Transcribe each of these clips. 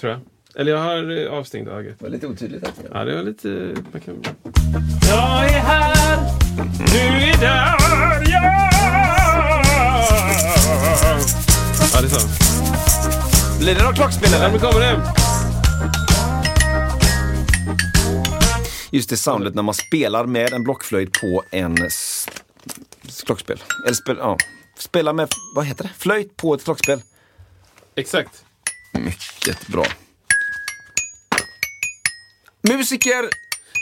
Tror jag. Eller jag har eh, avstängt ögat. Det var lite otydligt. Alltså. Ja, det var lite... man kan- Jag är här, du är där, ja! Ja, det är så. Blir det något klockspel Ja, eller? men kommer det. Just det soundet när man spelar med en blockflöjt på en s- klockspel. Eller spel, ja. Spela med, vad heter det? Flöjt på ett klockspel. Exakt. Mycket bra. Musiker,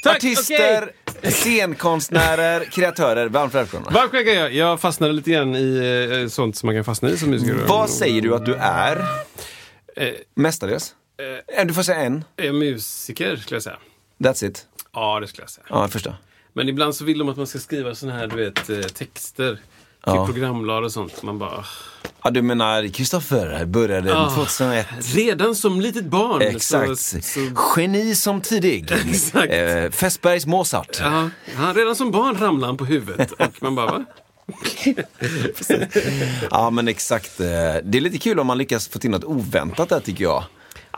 Tack, artister, scenkonstnärer, kreatörer. Varmt välkomna. Varmt tackar jag. Jag fastnade lite grann i eh, sånt som man kan fastna i som musiker. Vad säger du att du är? Eh, Mestadels? Eh, Du får säga en. Är jag musiker, skulle jag säga. That's it. Ja, det skulle jag säga. Ja, jag förstår. Men ibland så vill de att man ska skriva såna här, du vet, eh, texter. Ja. programblad och sånt. Man bara... Ja, du menar Kristoffer började Ah. 2001. Redan som litet barn. Exakt. Så, så, Geni som tidig. Exakt. Eh, Fässbergs Mozart. ja, han, redan som barn ramlade han på huvudet. Och man bara, va? Ja, men exakt. eh, Det är lite kul om man lyckas få till något oväntat där tycker jag.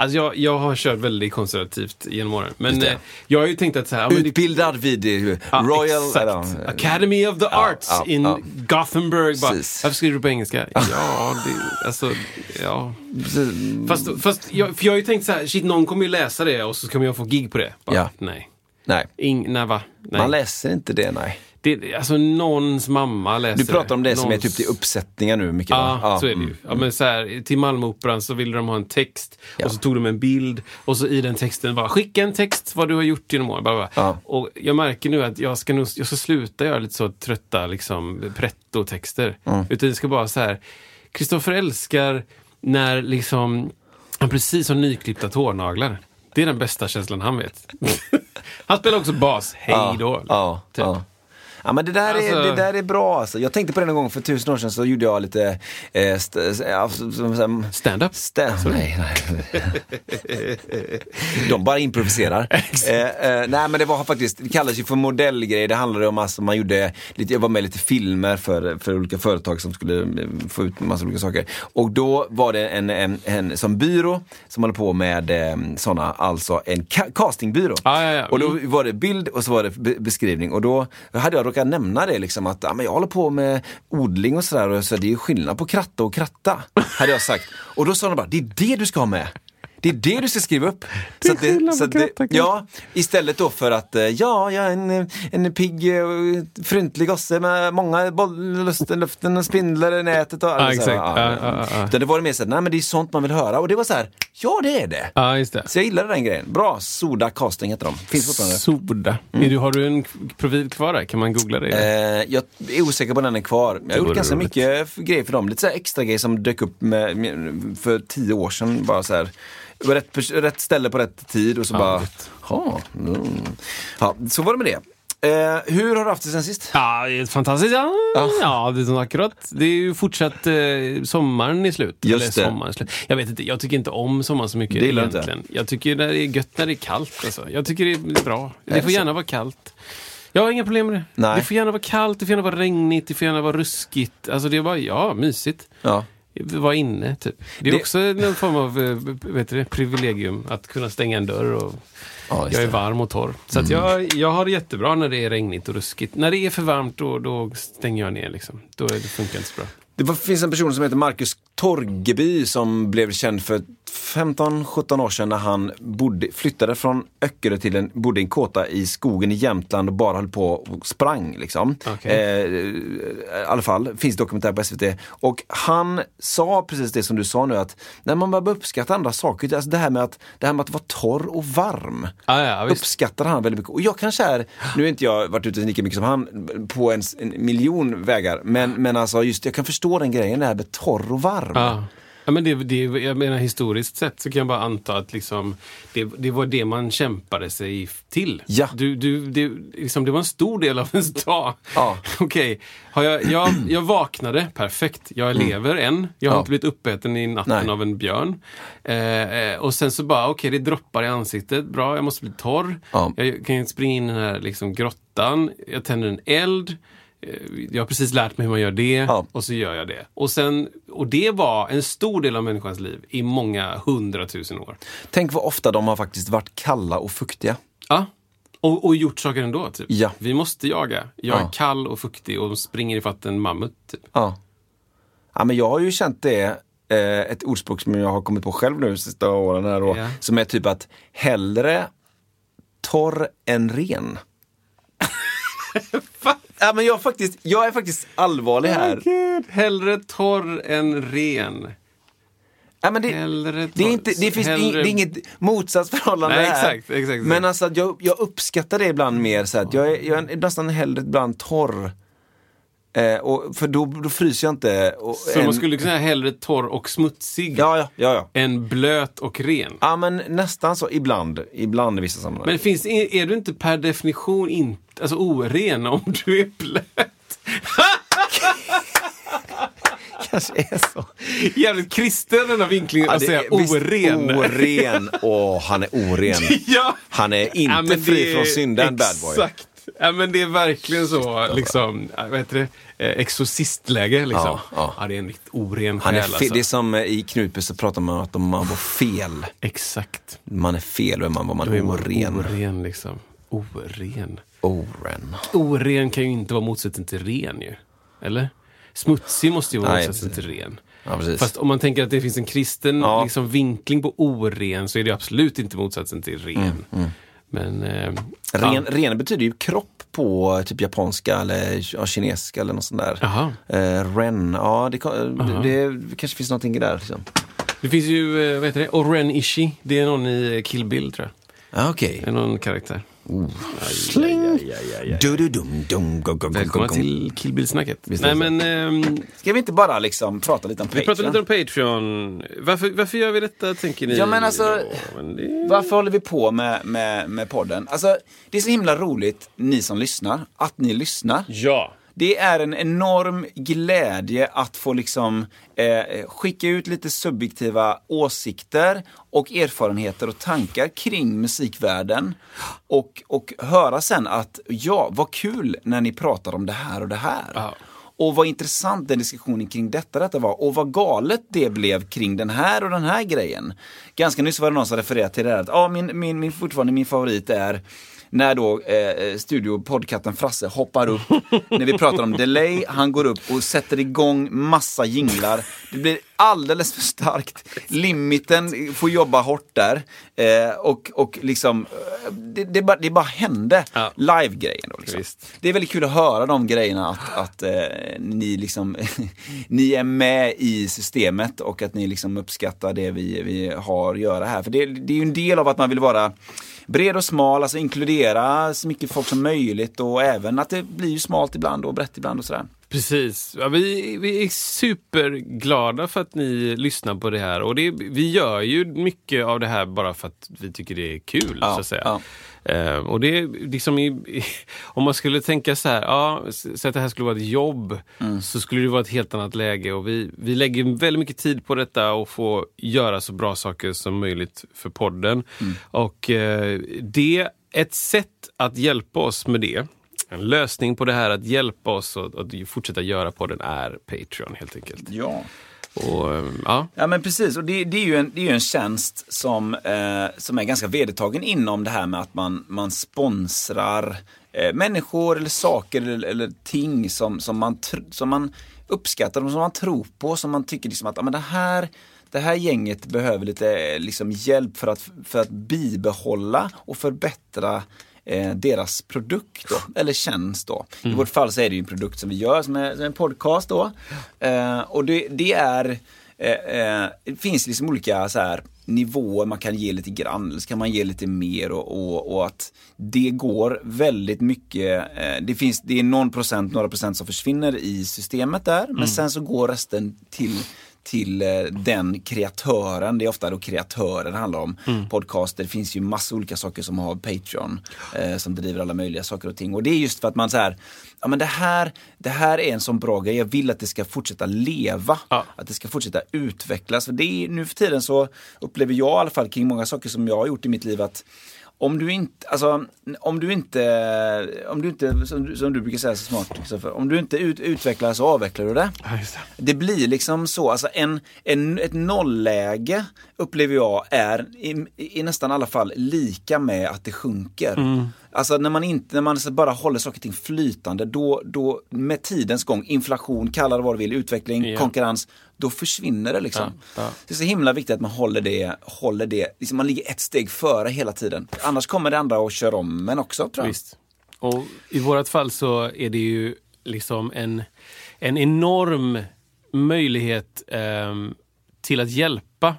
Alltså jag, jag har kört väldigt konservativt genom åren. Men eh, jag har ju tänkt att så här... Utbildad vid Ja, Royal... exakt. Academy of the Arts ja, in ja. Gothenburg. Bara, Precis. varför skriver du på engelska? ja, det, alltså, ja. Fast, fast jag, för jag har ju tänkt så här, shit, någon kommer ju läsa det och så kommer jag få gig på det. Bara, Ja. Nej. Nej, Ing, nej, va? Nej. man läser inte det, nej. det, alltså någons mamma läser Du pratar om det som är typ till uppsättningar nu mycket Ja, va? så är det ju. Ja, men så här, till Malmöoperan så ville de ha en text Ja. och så tog de en bild och så i den texten bara skicka en text vad du har gjort genom åren. Bara, bara. Ja. Och jag märker nu att jag ska, nog, jag ska sluta göra lite så trötta liksom, pretto-texter. Mm. Utan det ska bara så här, Kristoffer älskar när liksom han precis har nyklippta tårnaglar. Det är den bästa känslan han vet. han spelar också bas, hej då. Ja, typ. ja. Ja men det där, är, Alltså- det där är bra alltså. Jag tänkte på det en gång för tusen år sedan så gjorde jag lite eh, st- som- Stand-up? Stä- nej, nej. De bara improviserar. eh, eh, nej men det var faktiskt, det kallades ju för modellgrej. Det handlade om alltså man gjorde, lite, jag var med i lite filmer för, för olika företag som skulle eh, få ut massa olika saker. Och då var det en, en, en som byrå som håller på med eh, sådana, alltså en ca- castingbyrå. Ja, ja, ja. Och då Mm. var det bild och så var det be- beskrivning och då hade jag brukar nämna det liksom att ja, men jag håller på med odling och sådär och så det är ju skillnad på kratta och kratta. Hade jag sagt. Och då sa de bara, det är det du ska ha med. Det är det du ska skriva upp. Så att skillnad så det, kratta, kratta. Ja, istället då för att eh, ja, jag är en, en pigg eh, fryntlig gosse med många boll, lusten, luften och spindlar i nätet och allt så här, exakt. Ja, ja, ja. Utan det var det mer så nej men det är sånt man vill höra och det var så här, ja det är det. Ja, just det. Så jag gillade den grejen. Bra, Soda Casting heter de. Finns fortfarande. Soda. Är du, har du en profil kvar där? Kan man googla det? Eh, jag är osäker på om den är kvar. Jag har gjort ganska mycket grejer för dem. Lite så extra grejer som dök upp med, med, för tio år sedan. Bara så här, det var rätt, rätt ställe på rätt tid och så Ja, bara, ja, mm. ja, så var det med det. Eh, hur har du haft det sen sist? Ja, det fantastiskt. Ja, Ja. ja det är så akkurat. Det är ju fortsatt eh, sommaren är slut. Just Eller det. sommaren slut. Jag vet inte, jag tycker inte om sommaren så mycket Det gillar du inte? egentligen. Jag tycker det är gött när det är kallt. Alltså. Jag tycker det är bra. Är Det får det gärna vara kallt. Jag har inga problem med det. Nej. Det får gärna vara kallt, det får gärna vara regnigt, det får gärna vara ruskigt. Alltså det är bara, ja, mysigt. Ja. Vara inne, typ. Det är Det- också någon form av eh, vet du, privilegium att kunna stänga en dörr och Ja, jag är det. varm och torr. Så att jag, jag har det jättebra när det är regnigt och ruskigt. När det är för varmt då, då stänger jag ner liksom. Då är det funkar inte så bra. Det var, finns en person som heter Marcus Torgeby som blev känd för 15-17 år sedan när han bodde, flyttade från Öckerö till en, bodde i en kåta i skogen i Jämtland och bara höll på och sprang. Liksom. Okej. Eh, I alla fall, finns dokumentär på SVT. Och han sa precis det som du sa nu att när man börjar uppskatta andra saker, alltså det här med att, det här med att vara torr och varm. Ah, ja, uppskattar han väldigt mycket. Och jag kanske är, nu har inte jag varit ute lika mycket som han på en, en miljon vägar, men, men alltså just jag kan förstå den grejen, det här med torr och varm. charm. Ja. Men det, det, jag menar historiskt sett så kan jag bara anta att liksom, det, det var det man kämpade sig till. Ja. Du, du, det, liksom, det var en stor del av ens dag. Ja. Okej, har jag, jag, jag vaknade, perfekt. Jag lever än. Jag har Mm. Ja. inte blivit uppäten i natten Nej. av en björn. Eh, eh, och sen så bara, okej det droppar i ansiktet. Bra, jag måste bli torr. Ja. Jag kan springa in i den här liksom, grottan. Jag tänder en eld. Eh, Jag har precis lärt mig hur man gör det Ja. och så gör jag det. Och, sen, och det var en stor del av människans liv i många hundratusen år. Tänk vad ofta de har faktiskt varit kalla och fuktiga. Ja. Och, och gjort saker ändå. Typ. Ja. Vi måste jaga. Jag är Ja. kall och fuktig och springer ifatt en mammut. Typ. Ja. ja men jag har ju känt det, eh, ett ordspråk som jag har kommit på själv nu de sista åren här då, Ja. som är typ att hellre torr än ren. ja, men jag, faktiskt, jag är faktiskt allvarlig här. Gud, hellre torr än ren. Ja, men det, Hellre det, är torr- inte, det, finns, hellre- det är inget motsatsförhållande Nej, här. exakt, exakt. Men alltså, jag, jag uppskattar det ibland mer så att jag är, jag är nästan hellre ibland torr. Eh, och, för då, då fryser jag inte. Och Så en- man skulle kunna säga hellre torr och smutsig Ja, ja, ja. ja. än blöt och ren. Ja men nästan så, ibland. Ibland i vissa sammanhang. Men finns, är, är du inte per definition inte, alltså oren om du är blöt? kanske är så. Jävligt kristen den här vinklingen Ja, att säga oren. Oren. Åh, han är oren. ja. Han är inte Ja, fri från synden, bad boy. Exakt. Ja, men det är verkligen så, liksom, vad heter det, Eh, exorcistläge liksom. Ja, Ja, ja. det är en riktigt oren själ alltså. Det är som eh, i Knutby så pratar man om att man var fel. Exakt. Man är fel och man var man Då är man oren. oren liksom. Oren. Oren. Oren kan ju inte vara motsatsen till ren ju. Eller? Smutsig måste ju vara Nej, motsatsen till ren. Ja. Fast om man tänker att det finns en kristen Ja. liksom, vinkling på oren så är det absolut inte motsatsen till ren. Men... Eh, Ren, ja. ren betyder ju kropp på typ japanska eller ja, kinesiska eller något sånt där. Eh, ren, ja det, det, det kanske finns någonting där. Liksom. Det finns ju, eh, vad heter det, Oren Ishii. Det är någon i Kill Bill tror jag. Ja, Okej. Det är någon karaktär. Sling! Välkomna till Kill Bill-snacket. Nej men, ehm, Ska vi inte bara liksom prata lite om vi pratar Patreon? lite om Patreon. Varför, varför gör vi detta tänker ni? Ja, men alltså- då? Men det... Varför håller vi på med, med, med podden? Alltså, det är så himla roligt, ni som lyssnar, att ni lyssnar. Ja. Det är en enorm glädje att få liksom eh, skicka ut lite subjektiva åsikter och erfarenheter och tankar kring musikvärlden. Och, och höra sen att ja, vad kul när ni pratar om det här och det här. Ja. Och vad intressant den diskussionen kring detta, detta var. Och vad galet det blev kring den här och den här grejen. Ganska nyss var det någon som refererade till det här att ah, min, min, min, fortfarande min favorit är när då eh, studio Frasse hoppar upp när vi pratar om delay, han går upp och sätter igång massa jinglar. Det blir alldeles för starkt. Limiten får jobba hårt där. Eh, och, och liksom, eh, det, det, bara, det bara hände. Ja. Live-grejen då liksom. Det är väldigt kul att höra de grejerna, att, att eh, ni liksom ni är med i systemet och att ni liksom uppskattar det vi, vi har att göra här. För det, det är ju en del av att man vill vara bred och smal, alltså inkludera så mycket folk som möjligt och även att det blir smalt ibland och brett ibland och sådär. Precis. Ja, vi, vi är superglada för att ni lyssnar på det här. Och det, vi gör ju mycket av det här bara för att vi tycker det är kul. Ja, så att säga. ja. Eh, och det är liksom i, i, om man skulle tänka så här, ja, så att det här skulle vara ett jobb, Mm. så skulle det vara ett helt annat läge. Och vi, vi lägger väldigt mycket tid på detta och får göra så bra saker som möjligt för podden. Mm. Och eh, det, ett sätt att hjälpa oss med det, en lösning på det här att hjälpa oss att, att fortsätta göra podden är Patreon helt enkelt. Ja. Och, eh, ja. Ja men precis, och det, det, är, ju en, det är en tjänst som, eh, som är ganska vedertagen inom det här med att man, man sponsrar eh, människor eller saker eller, eller ting som, som, man, som man uppskattar, som man tror på, som man tycker liksom att ja, men det, här, det här gänget behöver lite eh, liksom, hjälp för att, för att bibehålla och förbättra eh, deras produkt då, eller tjänst då. I vårt fall så är det en produkt som vi gör som är, som en podcast då. Eh, och det, det är eh, eh, det finns liksom olika så här, nivåer man kan ge lite grann, eller så kan man ge lite mer och, och, och att det går väldigt mycket, eh, det finns, det är någon procent, några procent som försvinner i systemet där, men sen så går resten till till eh, den kreatören. Det är ofta då kreatörer det handlar om. Podcaster, det finns ju massa olika saker som har Patreon. Eh, som driver alla möjliga saker och ting. Och det är just för att man så här, ja men det här, det här är en sån bra grej. Jag vill att det ska fortsätta leva. Ja. Att det ska fortsätta utvecklas. För det är, nu för tiden så upplever jag i alla fall kring många saker som jag har gjort i mitt liv att om du inte, alltså, om du inte, om du inte, som du, som du brukar säga så smart, om du inte ut, utvecklar så avvecklar du det. Ja, det. Det blir liksom så, alltså en, en, ett nollläge upplever jag är i, i nästan alla fall lika med att det sjunker. Mm. Alltså när man, inte, när man bara håller saker och ting flytande, då, då med tidens gång, inflation, kalla det vad du vill, utveckling, Ja. konkurrens, då försvinner det liksom. Ja, ja. Det är så himla viktigt att man håller det, håller det, liksom man ligger ett steg före hela tiden. Annars kommer det andra att köra om men också tror jag. Visst. Och i vårt fall så är det ju liksom en, en enorm möjlighet ehm, till att hjälpa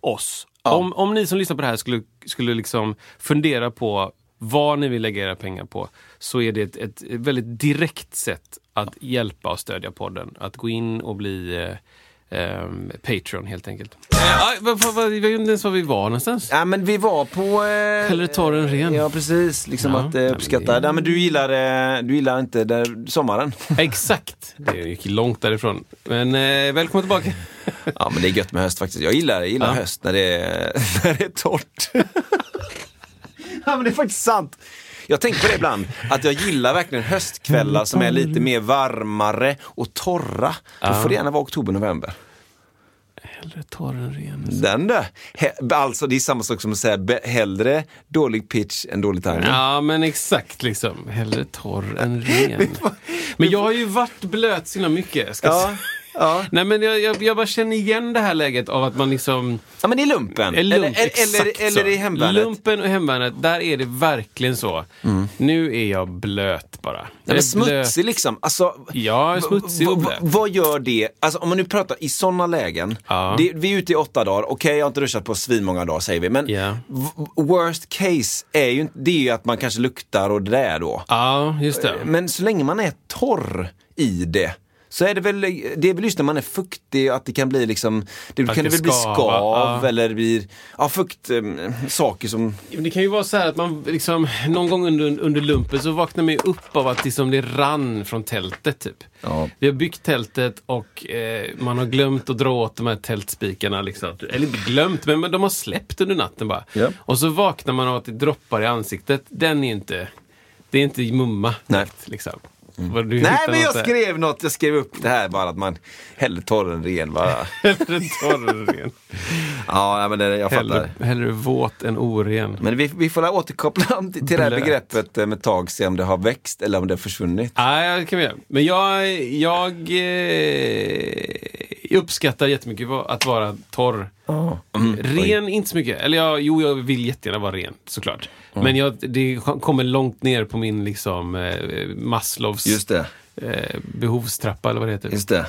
oss. Om, om ni som lyssnar på det här skulle, skulle liksom fundera på vad ni vill lägga era pengar på så är det ett, ett väldigt direkt sätt att hjälpa och stödja podden. Att gå in och bli eh, ehm, Patreon helt enkelt. Eh, vad, vad, vet inte ens var vi var någonstans. Ja men vi var på... Eh, Hellre torr än ren. Ja precis, liksom Ja, att eh, nej, men uppskatta. det- Ja, men du gillar, eh, du gillar inte där, sommaren. Exakt! Det gick långt därifrån. Men eh, välkommen tillbaka. ja men det är gött med höst faktiskt. Jag gillar, jag gillar Ja. höst när det, är, när det är torrt. ja men det är faktiskt sant. Jag tänker på det ibland, att jag gillar verkligen höstkvällar som är lite mer varmare och torra. Då får det gärna vara oktober, november. Hellre torr än ren. Den där. He- Alltså det är samma sak som att säga be- hellre dålig pitch än dålig timing. Ja, men exakt liksom. Hellre torr än ren. Men jag har ju varit blöt så himla mycket. Ska Ja, säga. Ja. Nej, men jag, jag, jag bara känner igen det här läget av att man liksom... ja men i lumpen. Är lump, eller, eller, exakt eller i hemvärnet. Lumpen och hemvärnet, där är det verkligen så. Nu är jag blöt bara. Nej, men smutsig liksom. Alltså, Ja, smutsig och blöt. Vad gör det? Alltså om man nu pratar i sådana lägen. Ja. Det, vi är ute i åtta dagar, okej jag har inte duschat på svinmånga dagar säger vi. Men v- worst case är ju, det är ju att man kanske luktar och det där då. Ja, just det. Men så länge man är torr i det. Så är det väl, det är väl just när man är fuktig att det kan bli liksom, det Att kan det väl bli skav ja. eller det blir, ja fukt, eh, saker som, Det kan ju vara så här att man liksom, någon gång under, under lumpen så vaknar man ju upp av att liksom det rann från tältet. Typ. Ja. Vi har byggt tältet och eh, man har glömt att dra åt de här tältspikarna. Liksom. Eller inte glömt, men de har släppt under natten bara. Ja. Och så vaknar man av att det droppar i ansiktet. Den är inte, det är inte mumma. Nej. Liksom. Du Nej men jag där. skrev något, jag skrev upp det här bara att man hellre torr än ren bara. Hellre torr än ren. Ja, men det, jag fattar. Hellre, hellre våt än oren. Men vi, vi får la återkoppla till till det här begreppet eh, med ett tag, se om det har växt eller om det har försvunnit. Nej, det kan vi göra. Men jag, jag eh, uppskattar jättemycket att vara torr. Mm. Ren, inte så mycket. Eller jag, jo, jag vill jättegärna vara ren, såklart. Men jag, det kommer långt ner på min liksom, eh, Maslows Just det, eh, behovstrappa, eller vad det heter. just det.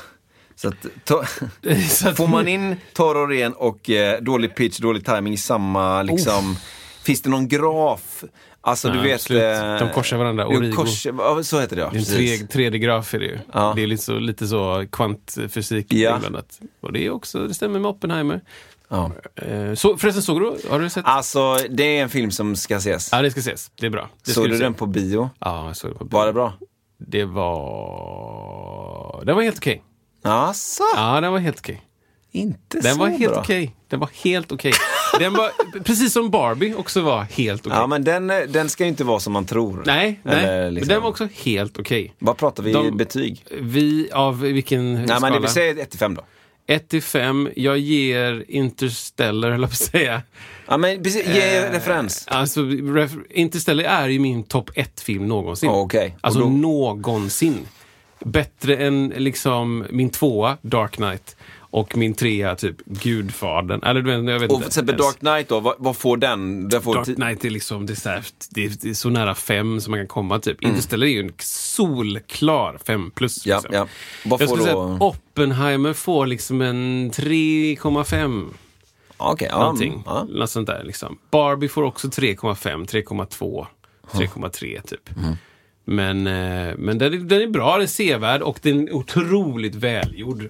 Så att, to, Så att- får man in torr och ren och eh, dålig pitch, dålig timing i samma, liksom, finns det någon graf? Alltså du Ja, vet... absolut. eh, De korsar varandra, origo. korsar- så heter det ja. En precis. tre, 3D-graf är det ju. Ja. Det är lite så, lite så kvantfysik Ja. inblandat. Och det är också, det stämmer med Oppenheimer. Ja. Eh, så, förresten, såg du? Har du sett? Alltså det är en film som ska ses. Ja, det ska ses. Det är bra. Det Såg du se. den på bio? Ja, jag såg det på Var det bra? Det var... Den var helt okej. Asså? Ja, den var helt okej. Inte Den så var helt bra. okej. Den var helt okej. Den var, precis som Barbie också var helt okej. Ja men den, den ska ju inte vara som man tror. Nej, nej. Eller Men liksom- den var också helt okej. Vad pratar vi De- betyg? Vi, av vilken Nej skala? men det vill säga 1 till 5 då. 1 till 5. Jag ger Interstellar, höll jag på att säga. Ja men precis, ge Eh, referens. Alltså, ref- Interstellar är ju min topp 1-film någonsin. Okej. Och Alltså då- någonsin. Bättre än liksom min tvåa, Dark Knight. Och min trea, typ Gudfadern. Eller du vet, jag vet Och inte. ens. Dark Knight då, vad, vad får den? den får Dark Knight är liksom, det är, så här, det, är, det är så nära fem som man kan komma typ. Mm. Interstellar är ju en solklar fem plus. Ja, liksom. ja. Vad Jag får skulle då? säga att Oppenheimer får liksom en 3,5 Okej, ja. någonting. Ja. Något sånt där liksom. Barbie får också 3,5, 3,2, 3,3 typ. Men, eh, men den, är- den är bra, den är sevärd och den är otroligt välgjord.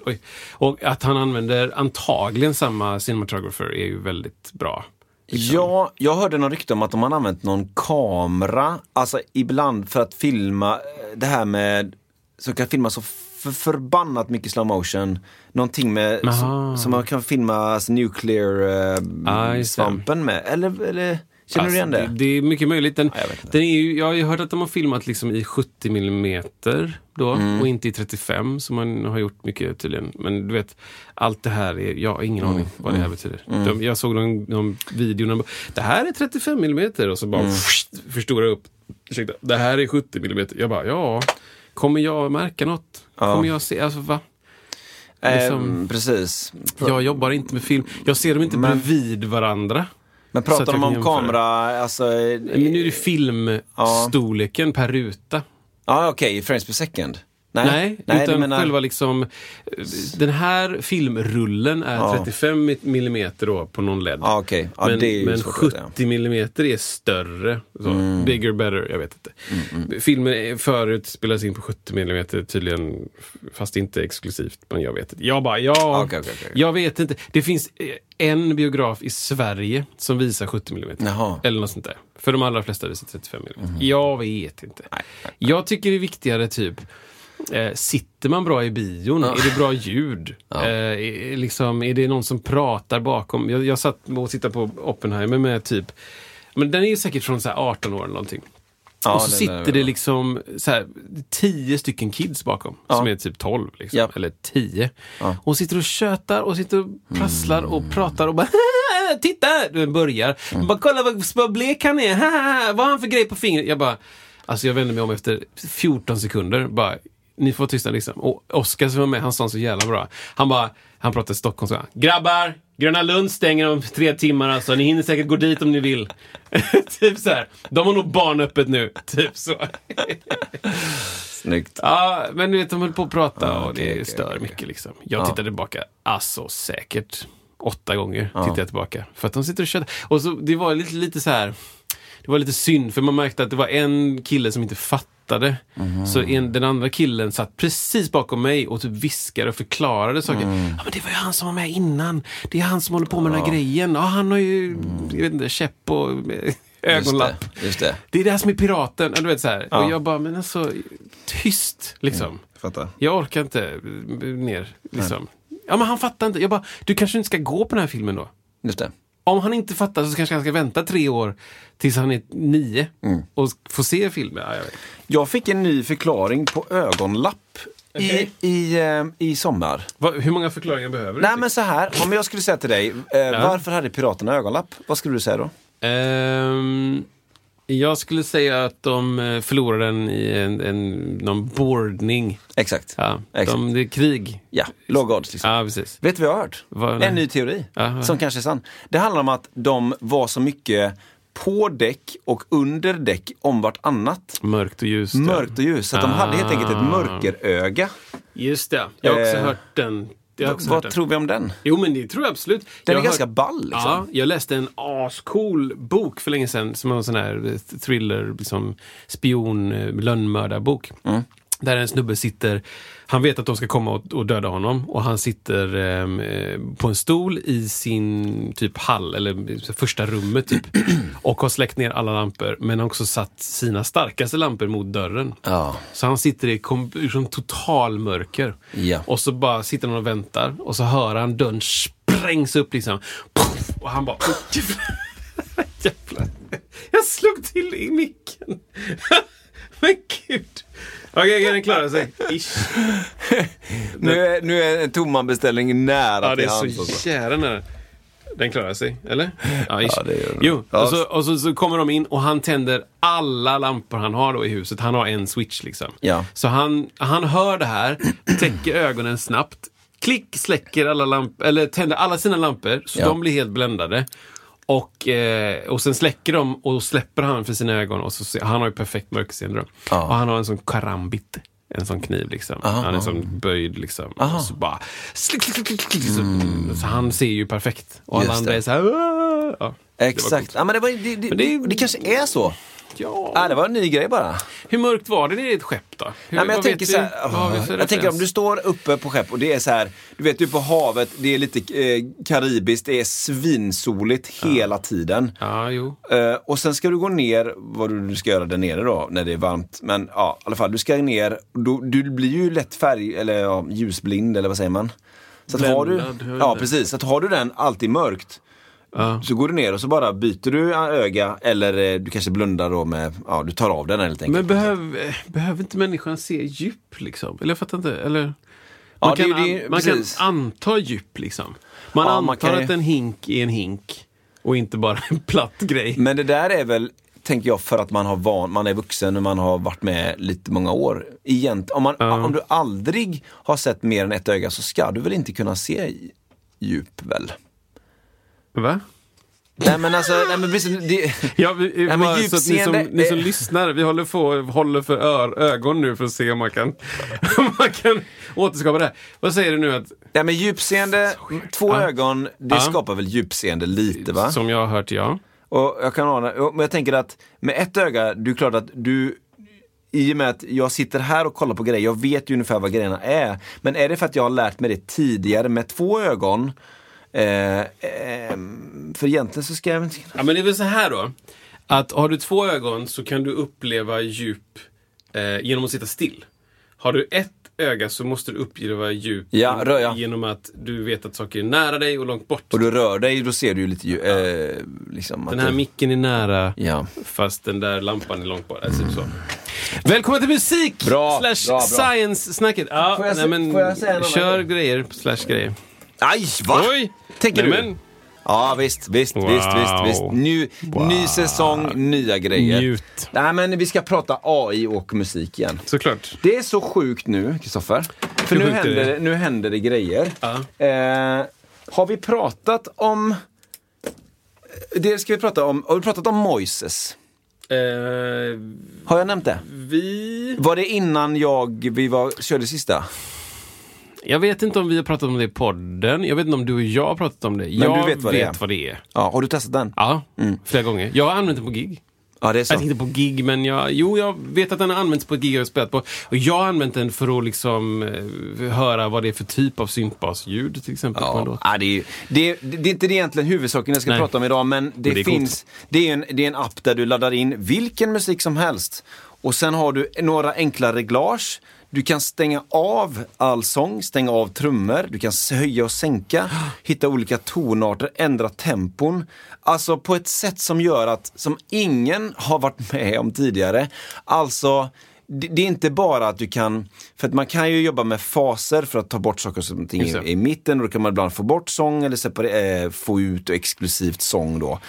Och att han använder antagligen samma cinematographer är ju väldigt bra. Ja, jag hörde någon rykte om att de har använt någon kamera, alltså ibland för att filma eh, det här med, som kan filma så för förbannat mycket slow motion. Någonting med, som, som man kan filma alltså, nuclear eh, Ah, svampen med. Eller, eller känner du igen det? Alltså, det? är mycket möjligt. Den, Ja, jag den är ju, jag har ju hört att de har filmat liksom i 70 millimeter då Mm. och inte i 35 som man har gjort mycket tydligen. Men du vet, allt det här är, jag har ingen Mm. aning vad det här betyder. De, jag såg någon, någon video, de bara, det här är 35 millimeter och så bara Mm. förstora upp. Ursäkta, det här är 70 millimeter. Jag bara, ja, kommer jag märka något? Ja. Kommer jag se, alltså va? Eh, liksom- precis. Jag jobbar inte med film. Jag ser dem inte Men- bredvid varandra. Men pratar de om kamera, alltså... Men nu är det filmstorleken per ruta. Ja, okej, frames per second. Nej, du utan menar- själva liksom... Den här filmrullen är Ja. 35 millimeter då på någon LED. Ja, okej. Ja, men det är ju men svårt att 70 veta, millimeter är större. Mm. Bigger, better, jag vet inte. Filmer är- förut spelades in på 70 millimeter tydligen, fast inte exklusivt. Men jag vet inte. Jag bara, ja, okej, okej. jag vet inte. Det finns eh, en biograf i Sverige som visar 70 millimeter. Jaha. Eller något sånt där. För de allra flesta visar 35 mm. Mhm. Jag vet inte. Jag tycker det är viktigare typ Eh, sitter man bra i bion? Är det bra ljud? Eh, är, liksom, är det någon som pratar bakom? Jag, jag satt och tittade på Oppenheimer med typ men den är ju säkert från så här 18 år eller någonting. Ja, och så den sitter det liksom så här, 10 stycken kids bakom. Som är typ 12. Liksom, Ja. Eller 10. Och sitter och tjötar och sitter och prasslar och Mm. pratar och bara Titta! Den börjar. Bara kolla vad, vad blek han är. vad har han för grej på fingret? Jag bara Alltså jag vände mig om efter 14 sekunder. Bara, ni får tysta liksom. Och Oskar som var med, han sa så jävla bra. Han bara, han pratade stockholmska. Grabbar! Gröna Lund stänger om tre timmar alltså. Ni hinner säkert gå dit om ni vill. typ så här. De har nog barnöppet nu. Typ så. Snyggt. Ja, men du vet, de höll på att prata Ja, och okej, det okej, stör okej, mycket liksom. Jag tittade tillbaka, alltså säkert åtta gånger tittade jag tillbaka. För att de sitter och kör. Och så, det var lite, lite så här, det var lite synd för man märkte att det var en kille som inte fattade. Mhm. Så en, den andra killen satt precis bakom mig och typ viskade och förklarade saker. Mm. Ja, men det var ju han som var med innan. Det är han som håller på med den här grejen. Ja, han har ju, jag vet inte, käpp och Mm. Just ögonlapp. det. Just det. Det är det här som är piraten. Ja, Du vet så här. Ja. Och jag bara, men alltså, tyst liksom. Fattar. Jag orkar inte mer. Liksom. Ja, men han fattar inte. Jag bara, du kanske inte ska gå på den här filmen då? Just det. Om han inte fattar så kanske han ska vänta tre år tills han är nio Mm. och få se filmen. Ja, jag. Jag fick en ny förklaring på ögonlapp Okej. i, i, eh, i sommar. Va, hur många förklaringar behöver du? Nej men så här, om jag skulle säga till dig, eh, varför hade piraterna ögonlapp? Vad skulle du säga då? Ehm, jag skulle säga att de eh, förlorade den i en, en, någon bordning. Exakt. Ja, Exakt. de, det är krig. Ja, låg odds liksom. Ja, precis. Vet du vad jag har hört? Nej. en ny teori, Ja, som kanske är sann. Det handlar om att de var så mycket på däck och under däck om vartannat. Mörkt och ljust. Mörkt och ljus. Så att de hade helt enkelt ett Ah. mörkeröga. Just det. Jag har också Eh, hört den. Vad den. tror vi om den? Jo, men det tror jag absolut. Den jag är ganska hört- ball liksom. Ja, jag läste en ascool bok för länge sedan som var en sån här eh, thriller, liksom spion, eh, lönnmördarbok. Mm. Där en snubbe sitter, han vet att de ska komma och, och döda honom och han sitter ehm, eh, på en stol i sin typ hall, eller första rummet typ. och har släckt ner alla lampor men också satt sina starkaste lampor mot dörren. Ja. Så han sitter i kom, liksom total mörker. Ja. Och så bara sitter han och väntar och så hör han dörren sprängs upp liksom. Puff, och han bara... Jävlar. Jag slog till i micken. Men gud. Okej, okay, den klarar sig. Ish. Nu är, nu är en Toman-beställning nära Ja, det till är hands. så alltså. jävla nära. Den klarar sig, eller? Ja, ish. Ja, det gör den. Jo, Ja. och, så, och så, så kommer de in och han tänder alla lampor han har då i huset. Han har en switch liksom. Ja. Så han, han hör det här, täcker ögonen snabbt, klick släcker alla lampor, eller tänder alla sina lampor så Ja. de blir helt bländade. Och, eh, och sen släcker de och släpper han för sina ögon. Och så, ser- han har ju perfekt mörkerseende då. Ja. Och han har en sån karambit. En sån kniv liksom. Aha, han är som böjd liksom. Aha. Och så bara... Slick, slick, slick, så, så han ser ju perfekt. Och alla andra är så här... "Aah!" Ja, Exakt. coolt. Ja, men det, var, det, det, Men det det, det kanske är så. Ja. Ja, det var en ny grej bara. Hur mörkt var det i ditt skepp då? Hur, Nej, men jag tänker så här, för jag tänker om du står uppe på skepp och det är så här, du vet du på havet, det är lite eh, karibiskt, det är svinsoligt hela tiden. Ja, jo. Eh, och sen ska du gå ner, vad du ska göra där nere då, när det är varmt. Men ja, i alla fall, du ska ner, då, du blir ju lätt färg, eller ja, ljusblind, eller vad säger man? Så att har du, ja det. precis, så att har du den alltid mörkt, Ja. så går du ner och så bara byter du öga, eller eh, du kanske blundar då med, ja du tar av den helt enkelt. Men behöv, eh, behöver inte människan se djup liksom? Eller jag fattar inte. Eller, Ja, man det är kan, det- an, man kan anta djup liksom. Man Ja, antar man kan att en hink är en hink och inte bara en platt grej. Men det där är väl, tänker jag, för att man, har van, man är vuxen och man har varit med lite många år. Egent, om, man, Ja. om du aldrig har sett mer än ett öga så ska du väl inte kunna se djup väl? Va? Nej men alltså, nej, men precis, det, Ja, vi, men bara, så att ni som, ni som lyssnar, vi håller, på, håller för ör, ögon nu för att se om man kan, om man kan återskapa det. här. Vad säger du nu att, nej, men djupseende, två Ja. ögon, det Ja. skapar väl djupseende lite va? som jag har hört ja? Och jag kan ana, men jag tänker att med ett öga, det är klart att du i och med att jag sitter här och kollar på grejer, jag vet ju ungefär vad grejerna är. Men är det för att jag har lärt mig det tidigare med två ögon? Eh, eh, för egentligen så ska jag inte... Ja men det är väl så här då. Att har du två ögon så kan du uppleva djup eh, genom att sitta still. Har du ett öga så måste du uppleva djup Ja, genom, rör, ja. genom att du vet att saker är nära dig och långt bort. Och du rör dig, då ser du ju lite ju, eh, liksom Den här du- micken är nära Ja. fast den där lampan är långt bort. Alltså, typ så. Välkommen till musik! Bra, slash bra, bra. science-snacket. Ja, Får jag nej, se- men, får jag säga kör grej? grejer slash grejer. Aj, va? Oj! Tänker nej, du? Men, Ja visst, visst, Wow. visst, visst, visst. Ny, ny säsong, nya grejer. njut. Nej men vi ska prata AI och musik igen. Såklart. Det är så sjukt nu, Kristoffer. För nu händer, det? nu händer det grejer. Ja. Eh, har vi pratat om... Det ska vi prata om. Har vi pratat om Moises? Eh, Har jag nämnt det? vi... Var det innan jag, vi var, körde sista? Jag vet inte om vi har pratat om det i podden. Jag vet inte om du och jag har pratat om det. du jag vet vad det vet vad det är. Ja, har du testat den? Ja, flera gånger. Jag har använt den på gig. Ja, det är så. Jag tänkte på gig, men jag, jo, jag vet att den har använts på ett gig jag har spelat på. Och jag har använt den för att liksom eh, höra vad det är för typ av syntbasljud till exempel Ja, ja, det, är, ju- det, är- det är inte det egentligen huvudsaken jag ska Nej. prata om idag, men det, Men det finns, det är, en, det är en app där du laddar in vilken musik som helst. Och sen har du några enkla reglage. Du kan stänga av all sång, stänga av trummor, du kan höja och sänka, hitta olika tonarter, ändra tempon. Alltså på ett sätt som gör att, som ingen har varit med om tidigare. Alltså, det, det är inte bara att du kan, för att man kan ju jobba med faser för att ta bort saker som ting det. i, i mitten och då kan man ibland få bort sång eller separera, eh, få ut exklusivt sång då.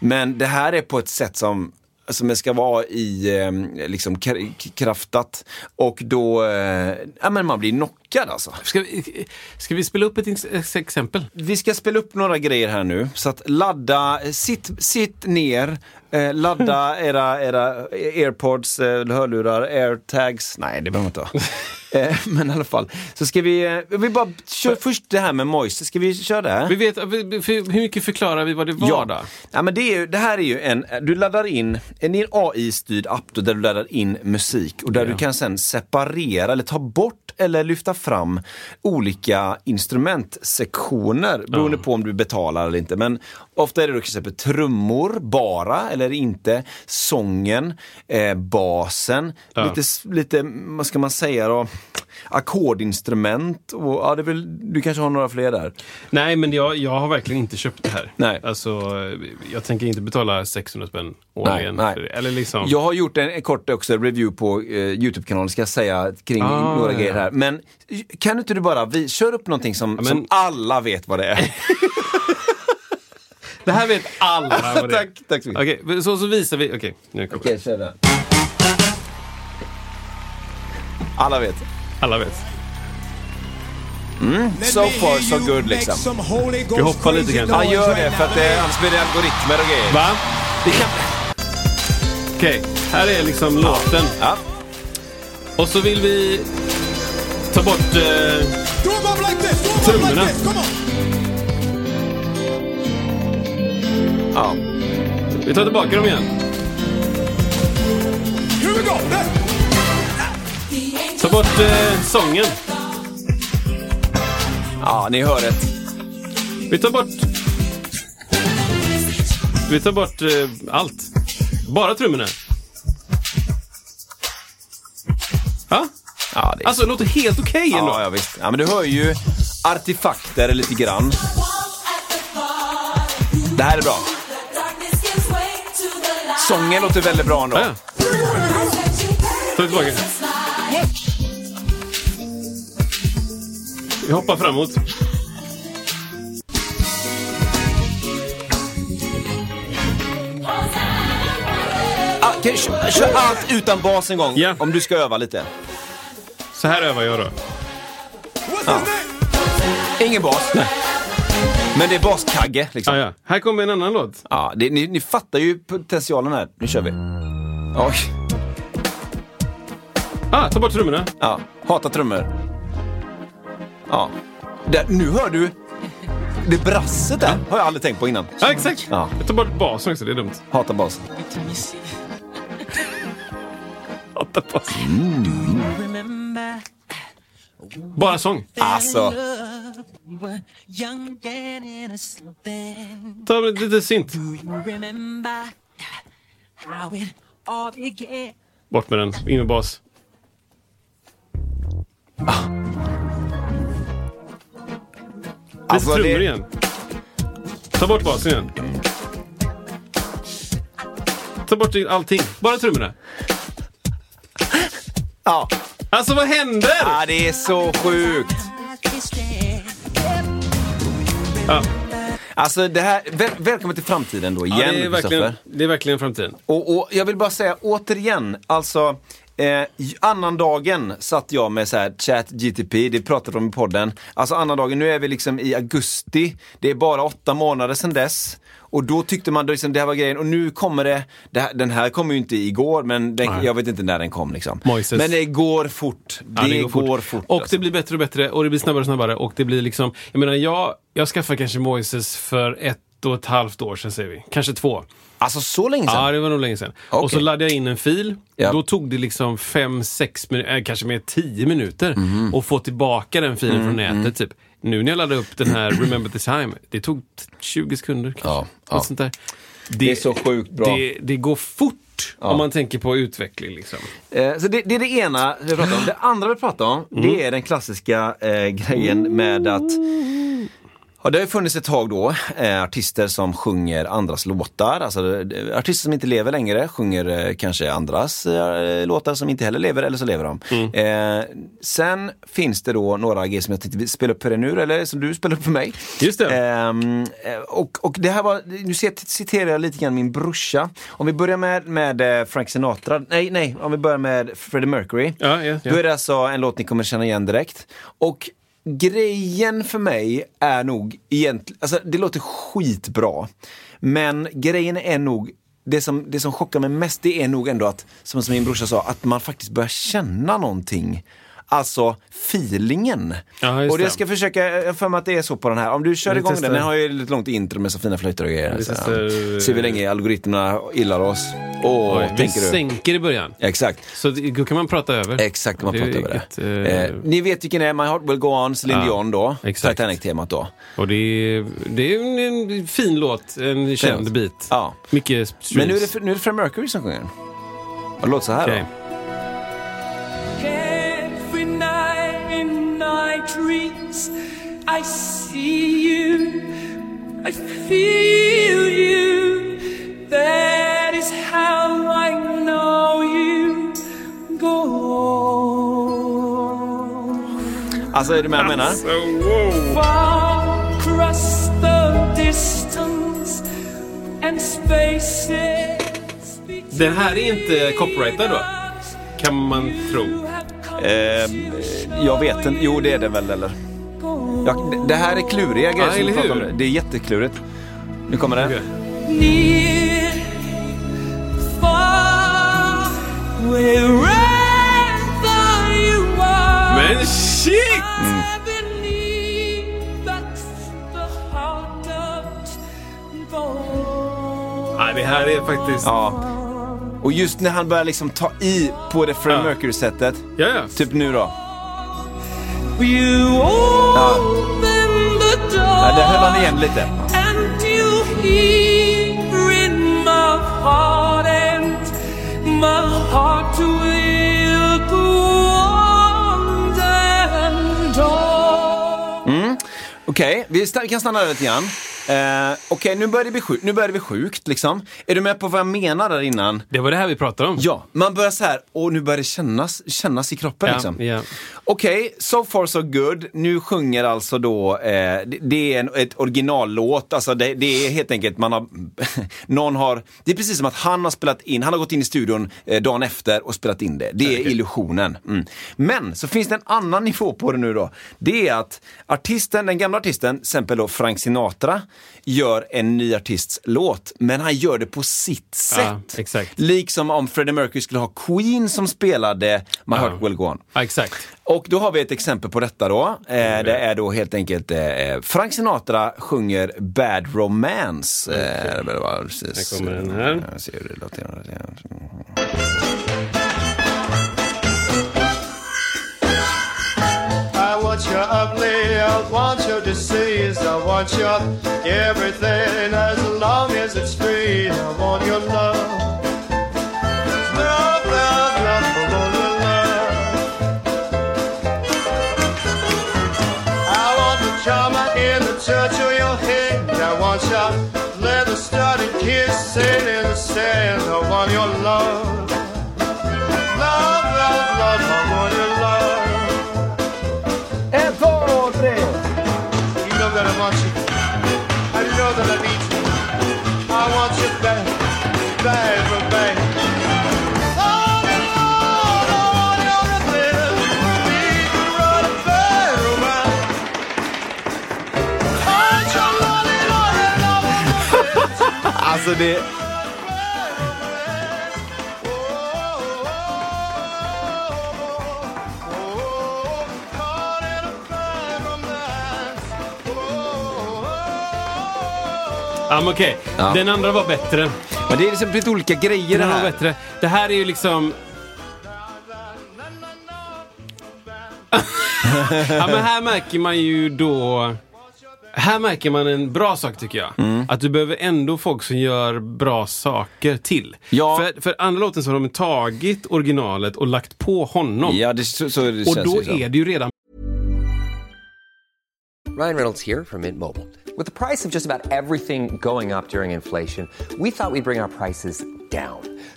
Men det här är på ett sätt som som ska vara i eh, liksom kr- kraftat och då, eh, ja men man blir knockad alltså. Ska, vi, ska vi spela upp ett exempel? Vi ska spela upp några grejer här nu. Så att ladda, sitt, sitt ner, eh, ladda era, era airpods, eh, hörlurar, airtags. Nej, det behöver man inte ha. eh, men i alla fall. Så ska vi, eh, vi bara kör först det här med Moise. Ska vi köra det? Vi vet, hur mycket förklarar vi vad det var då? Ja, men det, är, ju- det här är ju en, du laddar in en AI-styrd app då, där du laddar in musik och där Ja. du kan sen separera eller ta bort eller lyfta fram olika instrumentsektioner beroende på om du betalar eller inte. Men ofta är det då till exempel trummor bara eller inte, sången, eh, basen, Ja. lite, lite, vad ska man säga då, ackordinstrument och ja, det är väl, du kanske har några fler där. Nej, men jag, jag har verkligen inte köpt det här. Nej. Alltså, jag tänker inte betala 600 spänn årligen. Nej, nej. Eller liksom... Jag har gjort en, en kort också review på eh, Youtube-kanalen ska jag säga kring Ah, några ja. grejer här. Men kan inte du bara, vi, kör upp någonting som, men- som alla vet vad det är. Det här vet alla vad det är. tack, tack så mycket. Okej, så, så visar vi. Okej, nu kommer Okej, kör den. Alla vet. Alla vet. So far so good liksom. Vi hoppar lite kanske. Ja, gör det för att det, annars blir det algoritmer och grejer. Va? Det kan... Okej, här är liksom låten. Ja. Och så vill vi ta bort... Eh, Trummorna. Ja. vi tar tillbaka dem igen. Ta bort eh, sången. Ja, ni hör rätt. Vi tar bort... Vi tar bort eh, allt. Bara trummorna. Ja? Ja, det är Alltså, det låter helt okej ändå. Ja, ja, visst. Ja, men du hör ju artefakter lite grann. Det här är bra. Sången låter väldigt bra ändå. Ja. Ta tillbaka. Vi hoppar framåt. Ah, kan du kö- kör allt utan bas en gång, Ja. om du ska öva lite. Så här övar jag då. Ingen bas. Men det är baskagge, liksom. Ah, ja. Här kommer en annan låt. Ja, det, ni, ni fattar ju potentialen här. Nu kör vi. Oj. Ah, ta bort trummorna. Ja, hata trummor. Ja. Där, nu hör du det brasset där. Har jag aldrig tänkt på innan. Ja, exakt. Ja. Jag tar bort basen också, det är dumt. Hata bas. Hatar bas. Bara sång. Alltså. Ta lite synt. Bort med den. In med bas. Lite Alltså, trummor det- igen. Ta bort basen igen. Ta bort allting. Bara trummorna. ja. Alltså vad händer? ja, det är så sjukt. Ja. Alltså det här, väl, välkommen till framtiden då igen, Ja, det, är verkligen, det är verkligen framtiden. Och, och jag vill bara säga återigen, alltså Eh, annandagen satt jag med så här chat GTP, det pratade de om i podden. Alltså annandagen, nu är vi liksom i augusti, det är bara åtta månader sedan dess. Och då tyckte man liksom, det här var grejen och nu kommer det, det här, den här kommer ju inte igår men den, jag vet inte när den kom liksom. Moises. Men det går fort. Det, Ja, går, fort. Och alltså. det blir bättre och bättre och det blir snabbare och snabbare. Och det blir liksom, jag menar, jag, jag skaffade kanske Moises för ett och ett halvt år sedan säger vi. Kanske två. Alltså så länge sedan? Ja, det var nog länge sedan. Okej. Och så laddade jag in en fil. Ja. Då tog det liksom fem, sex äh, kanske mer tio minuter Mhm. att få tillbaka den filen från Mm, nätet. Typ. Nu när jag laddade upp den här Remember the time, det tog t- 20 sekunder kanske. Ja, ja. Sånt där. Det är så sjukt bra. Det, det går fort om man tänker på utveckling. Liksom. Eh, så det, det är det ena vi pratar om. Det andra vi pratar om, det är den klassiska eh, grejen med att Ja, det har funnits ett tag då, eh, artister som sjunger andras låtar. Alltså eh, artister som inte lever längre sjunger eh, kanske andras eh, låtar som inte heller lever, eller så lever de. Eh, sen finns det då några grejer som jag tänkte spela upp för dig nu, eller som du spelar upp för mig. Just det. Och, och det här var, nu cit- citerar jag lite grann min brorsa. Om vi börjar med, med Frank Sinatra, nej, nej, om vi börjar med Freddie Mercury. Ja, ja, ja. Då är det alltså en låt ni kommer känna igen direkt. Och grejen för mig är nog egentligen, alltså det låter skitbra. Men grejen är nog, det som, det som chockar mig mest det är nog ändå att, som, som min brorsa sa, att man faktiskt börjar känna någonting. Alltså feelingen. Ja, och det. ska försöka, jag har för mig att det är så på den här. Om du kör igång testar. den, den har ju lite långt intro med så fina flöjter och grejer. Så, testar- ser vi länge algoritmerna gillar oss. Åh, Oj, vi sänker i början. Exakt. Så då kan man prata över. Exakt, man pratar över det. eh, Eh, ni vet vilken det är, My Heart Will Go On, Celine Ja, Dion då. Titanic-temat då. Och det är, det är en, en fin låt, en känd låt. bit. Ja. Mycket streams. Men nu är det, nu är det Freddie Mercury som sjunger. Och det låter så här Okej. då. My dreams, I see you, I feel you. That is how I know you go on. Alltså är du med jag menar? Far across the distance and spaces. Den här är inte copyrightad då? Kan man tro. Eh, jag vet inte, jo det är det väl eller? Ja, det- här är kluriga grejer Ja, som vi pratar om. Det är jätteklurigt. Nu kommer det. Are. Men shit! Ja, det här är faktiskt... Ja. Och just när han börjar liksom ta i på det Freddie Ja. Mercury-sättet. Ja, ja. Typ nu då. Door Ja, där höll han igen lite. and you hear in my heart and my heart will go on and on. Okej, vi, sta- vi kan stanna där lite grann. Eh, Okej, nu börjar det bli sjukt. Nu börjar det bli sjukt liksom. Är du med på vad jag menar där innan? Det var det här vi pratade om. Ja, man börjar så här, och nu börjar det kännas, kännas i kroppen Ja, liksom. ja. Okej, so far so good. Nu sjunger alltså då, eh, det, det är en ett originallåt, alltså det, det är helt enkelt, man har, någon har, det är precis som att han har spelat in, han har gått in i studion eh, dagen efter och spelat in det. Det är illusionen. Mm. Men så finns det en annan nivå på det nu då. Det är att artisten, den gamla artisten, till exempel då Frank Sinatra, gör en ny artists låt, men han gör det på sitt sätt. Ja. Liksom om Freddie Mercury skulle ha Queen som spelade My Ja. Heart Will Go On. Ja, exakt. Och då har vi ett exempel på detta då. Eh, det är då helt enkelt eh, Frank Sinatra sjunger Bad Romance. Eh, det var precis, Här kommer den här. Want your disease, I want your everything as long as it's free. I want your love. Love, love, love, I want your love. I want the drama in the touch of your hand. I want your leather studded kiss in the sand. I want your. Love, Alltså det... Ja, men okej. Ja. Den andra var bättre. Men det är liksom lite olika grejer det Den var här. bättre. Det här är ju liksom... ja, men här märker man ju då... Här märker man en bra sak tycker jag. Mm. Att du behöver ändå folk som gör bra saker till. Ja. För, för andra låten så har de tagit originalet och lagt på honom. Ja, det, så, så det och då som. är det ju redan Ryan Reynolds here from Mint Mobile. With the price of just about everything going up during inflation, we thought we'd bring our prices down.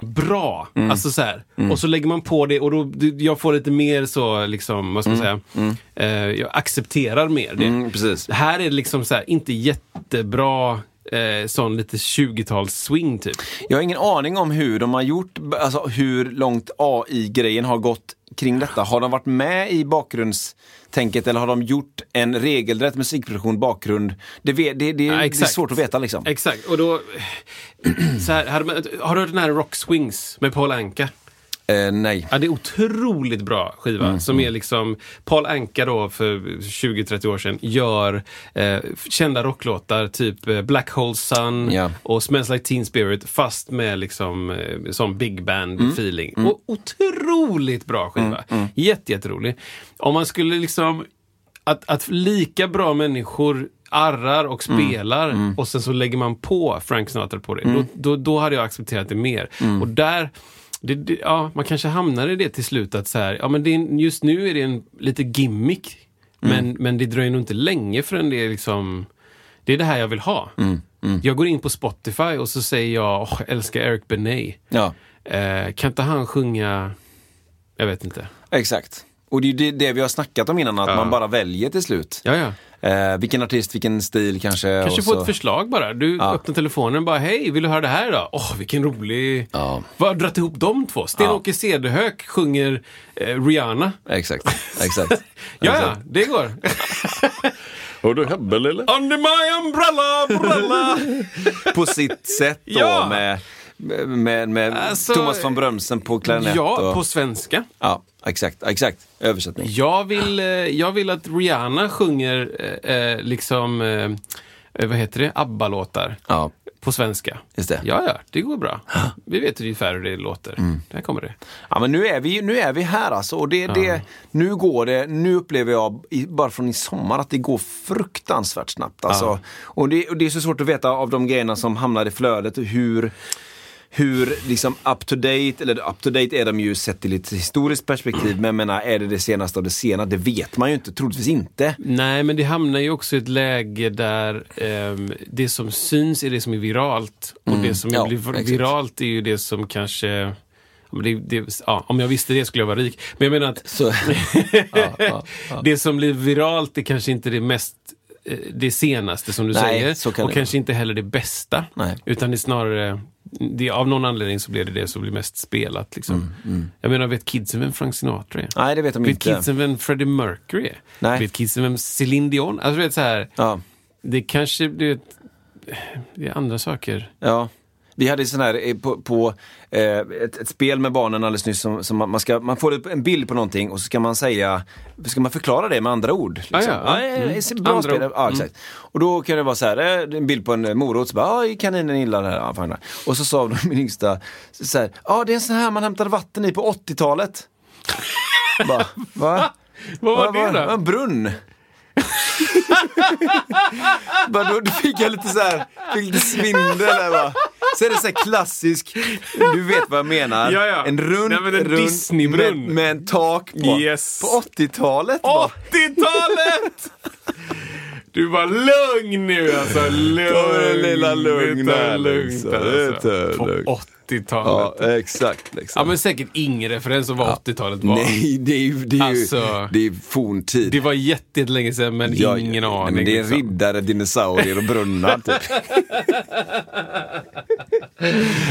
Bra. Mm. Alltså så här. Och så lägger man på det och då, jag får lite mer så, liksom, vad ska man säga, eh, jag accepterar mer det. Mm. Här är det liksom så här, inte jättebra, eh, sån lite 20-tals swing typ. Jag har ingen aning om hur de har gjort, alltså hur långt AI-grejen har gått kring detta. Har de varit med i bakgrundstänket eller har de gjort en regelrätt musikproduktion bakgrund? Det, vet- det, det, Ja, det är svårt att veta liksom. Exakt, och då... Så här, har, du- har du hört den här Rock Swings med Paul Anka? Eh, nej. Ja, det är otroligt bra skiva. Mm, som är liksom, Paul Anka då för 20-30 år sedan gör eh, kända rocklåtar, typ eh, Black Hole Sun Ja. och Smells Like Teen Spirit, fast med liksom eh, som big band Mm, feeling. Och otroligt bra skiva. Jätte, jätterolig. Om man skulle liksom, att, att lika bra människor arrar och Mm, spelar och sen så lägger man på Frank Sinatra på det. Då, då, då hade jag accepterat det mer. Mm. Och där Det, det, ja, man kanske hamnar i det till slut att så här, ja men det är, just nu är det en lite gimmick. Men, men det dröjer nog inte länge förrän det är liksom, det är det här jag vill ha. Jag går in på Spotify och så säger jag, jag älskar Eric Benet. Ja, Eh, kan inte han sjunga, jag vet inte. exakt. Och det är ju det, det vi har snackat om innan, att Ja. man bara väljer till slut. Ja, ja. Eh, vilken artist, vilken stil kanske. Kanske få ett förslag bara. Du Ja. öppnar telefonen och bara, hej, vill du höra det här då? Åh, vilken rolig... Ja. Vad har dragit ihop de två? Sten-Åke Cederhök sjunger eh, Rihanna. Exakt, exakt. Ja, ja, det går. Och du Hebbe lille? Under my umbrella, umbrella. På sitt sätt då Ja. med, med, med Alltså, Thomas von Brömsen på klarinett. ja, och, på svenska. ja, exakt, exakt. Översättning. Jag vill, eh, jag vill att Rihanna sjunger eh, eh, liksom, eh, vad heter det, ABBA-låtar. Ja, På svenska. Just det. Ja, ja, det går bra. Vi vet ungefär hur det låter. Mm. Där kommer det. Ja men nu är vi, nu är vi här alltså. Och det, det, nu går det, nu upplever jag bara från i sommar att det går fruktansvärt snabbt. Alltså. Och, det, och det är så svårt att veta av de grejerna som hamnar i flödet hur hur liksom up to date, eller up to date är de ju sett i ett historiskt perspektiv, men jag menar, är det det senaste av det sena? Det vet man ju inte, troligtvis inte. Nej, men det hamnar ju också i ett läge där ehm, det som syns är det som är viralt. Och det som Mm. Ja, blir exakt. viralt är ju det som kanske... Det, det, ja, om jag visste det skulle jag vara rik. Men jag menar att Så, ja, ja, det som blir viralt är kanske inte det mest eh, det senaste som du Nej, säger. och kanske inte heller det bästa. Nej. Utan det är snarare, det, av någon anledning så blir det det som blir mest spelat. Liksom. Mm, Jag menar, vet kidsen vem Frank Sinatra är? Nej, det vet de Vet inte. kidsen vem Freddie Mercury är? Nej. Vet kidsen vem Céline Dion Alltså du vet så här, Ja. det kanske, du vet, det är andra saker. Ja. Vi hade sån här eh, på, på eh, ett, ett spel med barnen alldeles nyss som, som man, man, ska, man får en bild på någonting och så ska man säga, ska man förklara det med andra ord. Liksom. Ah, ja, ja. eh, Mm. eh, Bra Andra spel. ord. Ja, exakt. Och då kan det vara så här, eh, en bild på en eh, morot, så bara, ja kaninen gillar det här. Och så sa de, min yngsta, så här, ja det är en sån här man hämtade vatten i på 80-talet. Bara, Va? Vad var Va- det då? En brunn. bara, då, då fick jag lite så här, fick lite svindel där va. Så är det så här klassisk, du vet vad jag menar. Ja, ja. En rund, Nej, men en rund Disneybrunn. med, med en tak på. Yes. På 80-talet va. 80-talet! Du var lugn nu alltså. Lugn. Ta det lilla lugn det lugnt alltså. På. 80-talet. Ja, exakt. Liksom. Ja, men säkert ingen referens av vad 80-talet var. Nej, det är ju, det är ju Alltså, det är forntid. Det var jätte- jättelänge sedan, men Ja, ingen ja, aning. Men det är liksom. riddare, dinosaurier och brunnar typ.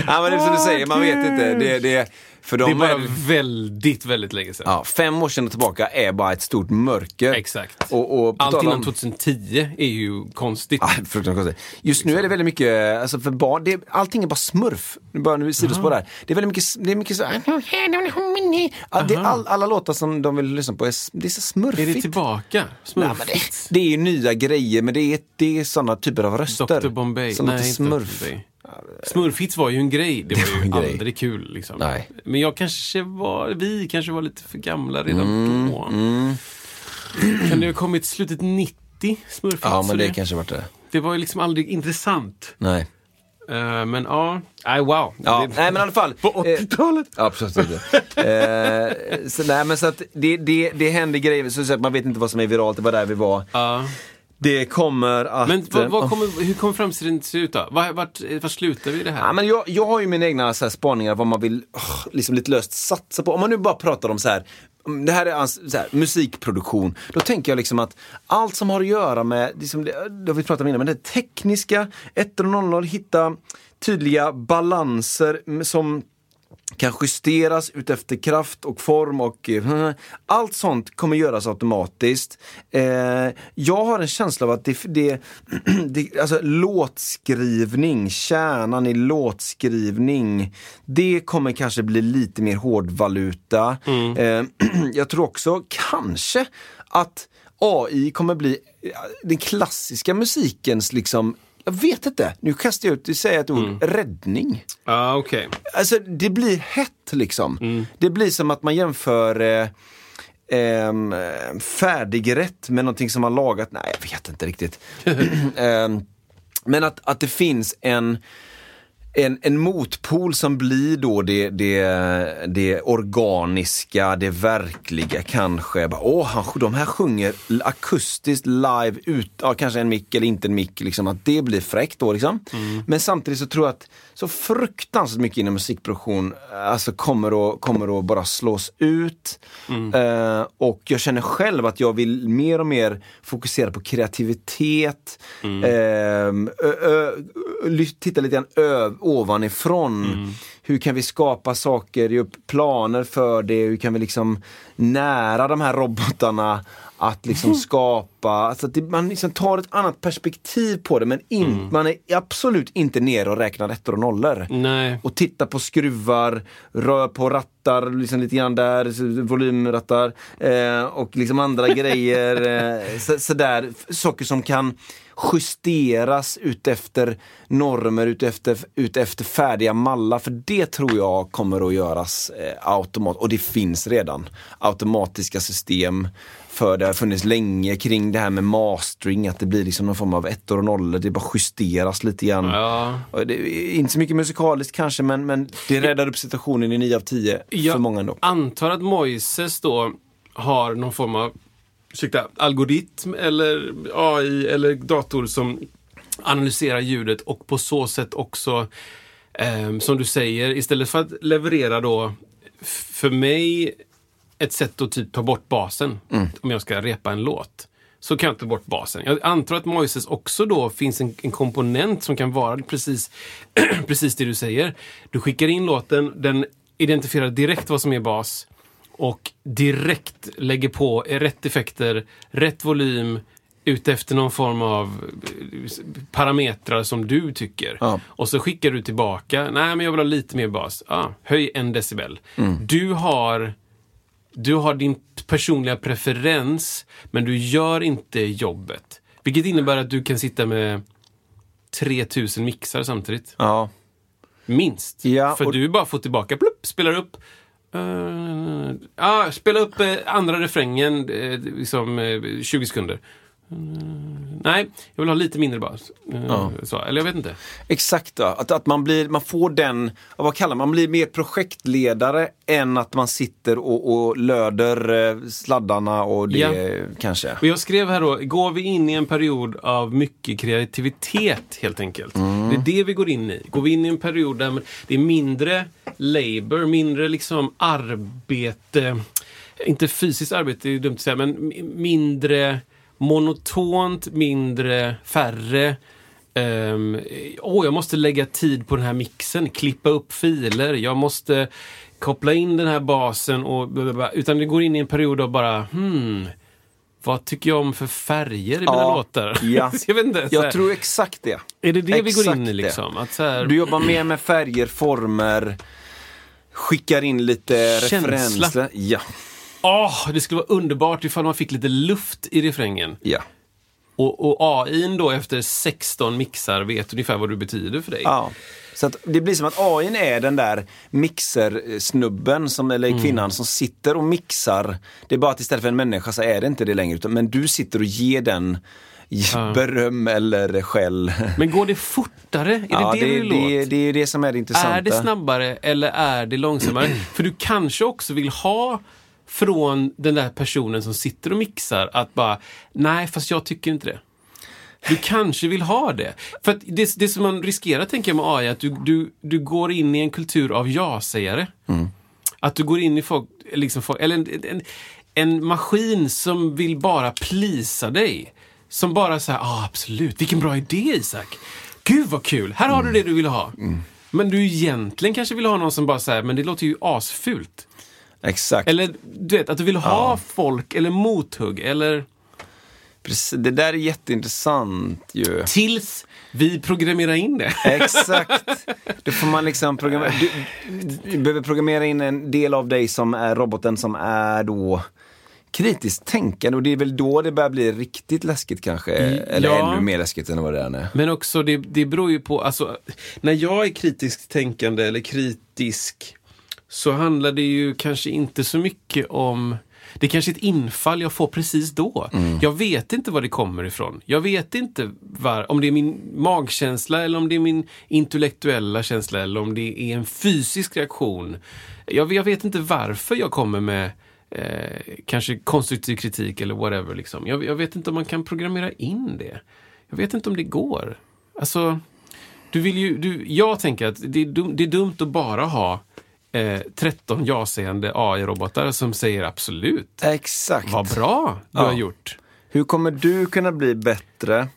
ja men det är som du säger, man vet inte. Det, det, för Det är bara är väldigt, väldigt länge sedan. ja, fem år sedan tillbaka är bara ett stort mörker. Exakt. Och, och Allt innan om- 2010 är ju konstigt. Ah, fruktansvärt konstigt. Just nu är det väldigt mycket, alltså för barn, det, allting är bara smurf. Nu bara nu sidospår där. Det är väldigt mycket, det är mycket så, ja, det all, alla låtar som de vill lyssna på, är, det är så smurfigt. Är det tillbaka? Nej, men det, Smurfigt? det är ju nya grejer, men det är, det är sådana typer av röster. Dr Bombay? Som Nej, inte smurf. Bombay. Smurfits var ju en grej. Det var var ju grej. aldrig kul. Liksom. Nej. Men jag kanske var, vi kanske var lite för gamla redan Mm, då. Kan det ha kommit slutet 90, Smurfits? Ja, men och det kanske varit det. det var ju liksom aldrig intressant. Nej. Eh, men ja, nej wow. Ja, det, nej men i alla fall. På eh, 80-talet? Ja, absolut. eh, så, nej, men så att det, det, det händer grejer, så att man vet inte vad som är viralt, det var där vi var. Ja. Det kommer att... Men vad, eh, vad kommer, hur kommer framtiden se ut då? Vart, vart, vart slutar vi det här? Ja, men jag, jag har ju mina egna så här spaningar vad man vill åh, liksom lite löst satsa på. Om man nu bara pratar om så här, det här är ans- så här, musikproduktion. Då tänker jag liksom att allt som har att göra med, liksom, det, det har vi pratat om innan, men det tekniska, 1 och 00, hitta tydliga balanser som kan justeras utefter kraft och form och eh, allt sånt kommer göras automatiskt. Eh, jag har en känsla av att det, det, det alltså låtskrivning, kärnan i låtskrivning, det kommer kanske bli lite mer hårdvaluta. Eh, jag tror också kanske att AI kommer bli eh, den klassiska musikens liksom jag vet inte, nu kastar jag ut, säger ett ord, räddning. Ja, okej. Alltså det blir hett liksom. Det blir som att man jämför eh, ehm, färdigrätt med någonting som man lagat. Nej, jag vet inte riktigt. Ehm, men att, att det finns en en, en motpol som blir då det, det, det organiska, det verkliga kanske. Åh, han, de här sjunger akustiskt live ut, ja, kanske en mick eller inte en mick, liksom, att det blir fräckt då. Liksom. Men samtidigt så tror jag att så fruktansvärt mycket inom musikproduktion alltså kommer, att, kommer att bara slås ut. Eh, och jag känner själv att jag vill mer och mer fokusera på kreativitet. Ö, ö, ly- titta lite grann ovanifrån. Hur kan vi skapa saker, ge upp planer för det, hur kan vi liksom nära de här robotarna att liksom skapa, alltså att det, man liksom tar ett annat perspektiv på det men in, man är absolut inte nere och räknar ettor och nollor. Nej. Och tittar på skruvar, rör på rattar, liksom lite grann där, volymrattar eh, och liksom andra grejer. Eh, så, sådär, saker som kan justeras utefter normer, utefter, utefter färdiga mallar. För det tror jag kommer att göras eh, automat. Och det finns redan automatiska system för det har funnits länge kring det här med mastering, att det blir liksom någon form av ettor och nollor, det bara justeras lite grann. Ja. Och det är inte så mycket musikaliskt kanske, men, men det räddar upp situationen i 9 av 10 Jag för många ändå. antar att Moises då har någon form av ursäkta, algoritm eller AI eller dator som analyserar ljudet och på så sätt också, ehm, som du säger, istället för att leverera då för mig ett sätt att typ ta bort basen om jag ska repa en låt. Så kan jag ta bort basen. Jag antar att Moises också då finns en, en komponent som kan vara precis, precis det du säger. Du skickar in låten, den identifierar direkt vad som är bas och direkt lägger på rätt effekter, rätt volym utefter någon form av eh, parametrar som du tycker. Ja. Och så skickar du tillbaka, nej men jag vill ha lite mer bas. Ah, höj en decibel. Du har du har din personliga preferens, men du gör inte jobbet. Vilket innebär att du kan sitta med 3000 mixar samtidigt. Ja. Minst. Ja, För och- du bara får tillbaka, plupp, spelar upp. Uh, ah, spela upp eh, andra refrängen, eh, liksom eh, 20 sekunder. Mm, nej, jag vill ha lite mindre bas. Eh, så, eller jag vet inte. Exakt, då. Att, att man, blir, man får den, ja, vad kallar man, man blir mer projektledare än att man sitter och, och löder eh, sladdarna och det Ja. kanske. Och jag skrev här då, går vi in i en period av mycket kreativitet helt enkelt? Det är det vi går in i. Går vi in i en period där det är mindre labor, mindre liksom arbete, inte fysiskt arbete, det är dumt att säga, men mi- mindre monotont, mindre, färre. Ehm, Åh, jag måste lägga tid på den här mixen, klippa upp filer, jag måste koppla in den här basen och utan det går in i en period av bara hmm, vad tycker jag om för färger i mina Ja, låtar? ja. Jag vet inte. Jag tror exakt det. är det det vi går exakt in i liksom? Att så här, Du jobbar mer med färger, former, skickar in lite Känsla. referenser. Ja, Åh, det skulle vara underbart ifall man fick lite luft i refrängen. ja. Och, och AI då efter 16 mixar vet ungefär vad du betyder för dig. Ja. Så att det blir som att AI är den där mixersnubben, som, eller Mm. kvinnan, som sitter och mixar. Det är bara att istället för en människa så är det inte det längre. Utan, men du sitter och ger den beröm eller skäll. Men går det fortare? Är ja, det det, det, åt? det är det som är det intressanta. Är det snabbare eller är det långsammare? För du kanske också vill ha från den där personen som sitter och mixar att bara, nej fast jag tycker inte det. Du kanske vill ha det. För det, det som man riskerar tänker jag med AI är att du, du, du går in i en kultur av ja-sägare. Att du går in i folk, liksom folk eller en, en, en maskin som vill bara plisa dig. Som bara säger, ah, absolut, vilken bra idé Isak. Gud vad kul, här har du det du vill ha. Men du egentligen kanske vill ha någon som bara säger, men det låter ju asfult. Exakt. Eller du vet, att du vill ha folk eller mothugg eller Precis, det där är jätteintressant ju. tills vi programmerar in det. Exakt. Då får man liksom programmera, du, du behöver programmera in en del av dig som är roboten som är då kritiskt tänkande och det är väl då det börjar bli riktigt läskigt kanske. Eller ja. ännu mer läskigt än vad det är nu. Men också, det, det beror ju på, alltså, när jag är kritiskt tänkande eller kritisk så handlar det ju kanske inte så mycket om Det är kanske är ett infall jag får precis då. Jag vet inte var det kommer ifrån. Jag vet inte var, om det är min magkänsla eller om det är min intellektuella känsla eller om det är en fysisk reaktion. Jag, jag vet inte varför jag kommer med eh, kanske konstruktiv kritik eller whatever. Liksom. Jag, jag vet inte om man kan programmera in det. Jag vet inte om det går. Alltså, du vill ju, du, jag tänker att det är, dum, det är dumt att bara ha eh, 13 ja-sägande AI-robotar som säger absolut. Exakt. Vad bra du Ja. har gjort. Hur kommer du kunna bli bättre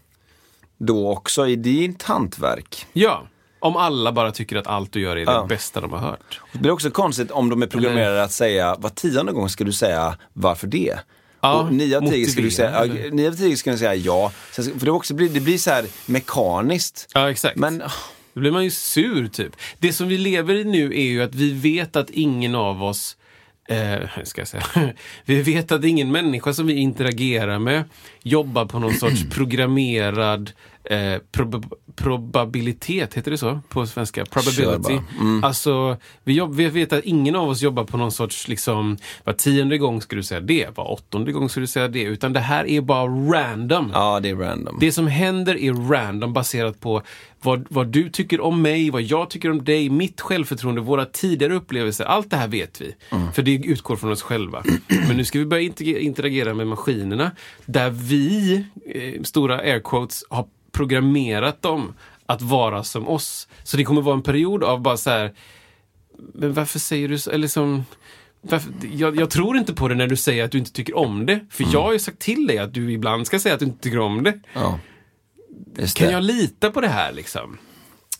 då också i ditt hantverk? Ja, om alla bara tycker att allt du gör är det Ja. bästa de har hört. Det blir också konstigt om de är programmerade att säga, var tionde gång ska du säga varför det? Ja, och nio av tio ska du säga, ja, eller? nio av tio ska du säga ja. Sen ska- För det, också blir, det blir så här mekaniskt. Ja, exakt. Men Då blir man ju sur typ. Det som vi lever i nu är ju att vi vet att ingen av oss Eh, ska jag säga? Vi vet att ingen människa som vi interagerar med jobbar på någon sorts programmerad eh, prob probabilitet, heter det så på svenska? Probability. bara. Alltså, vi, jobb, vi vet att ingen av oss jobbar på någon sorts, liksom, var tionde gång ska du säga det, var åttonde gång ska du säga det, utan det här är bara random. ja, det är random. Det som händer är random baserat på vad, vad du tycker om mig, vad jag tycker om dig, mitt självförtroende, våra tidigare upplevelser. Allt det här vet vi. För det utgår från oss själva. Men nu ska vi börja inter- interagera med maskinerna där vi, eh, stora air quotes, har programmerat dem att vara som oss. Så det kommer vara en period av bara så här, men varför säger du så? Eller som, varför, jag, jag tror inte på det när du säger att du inte tycker om det. För jag har ju sagt till dig att du ibland ska säga att du inte tycker om det. Ja. Just Kan det. jag lita på det här liksom?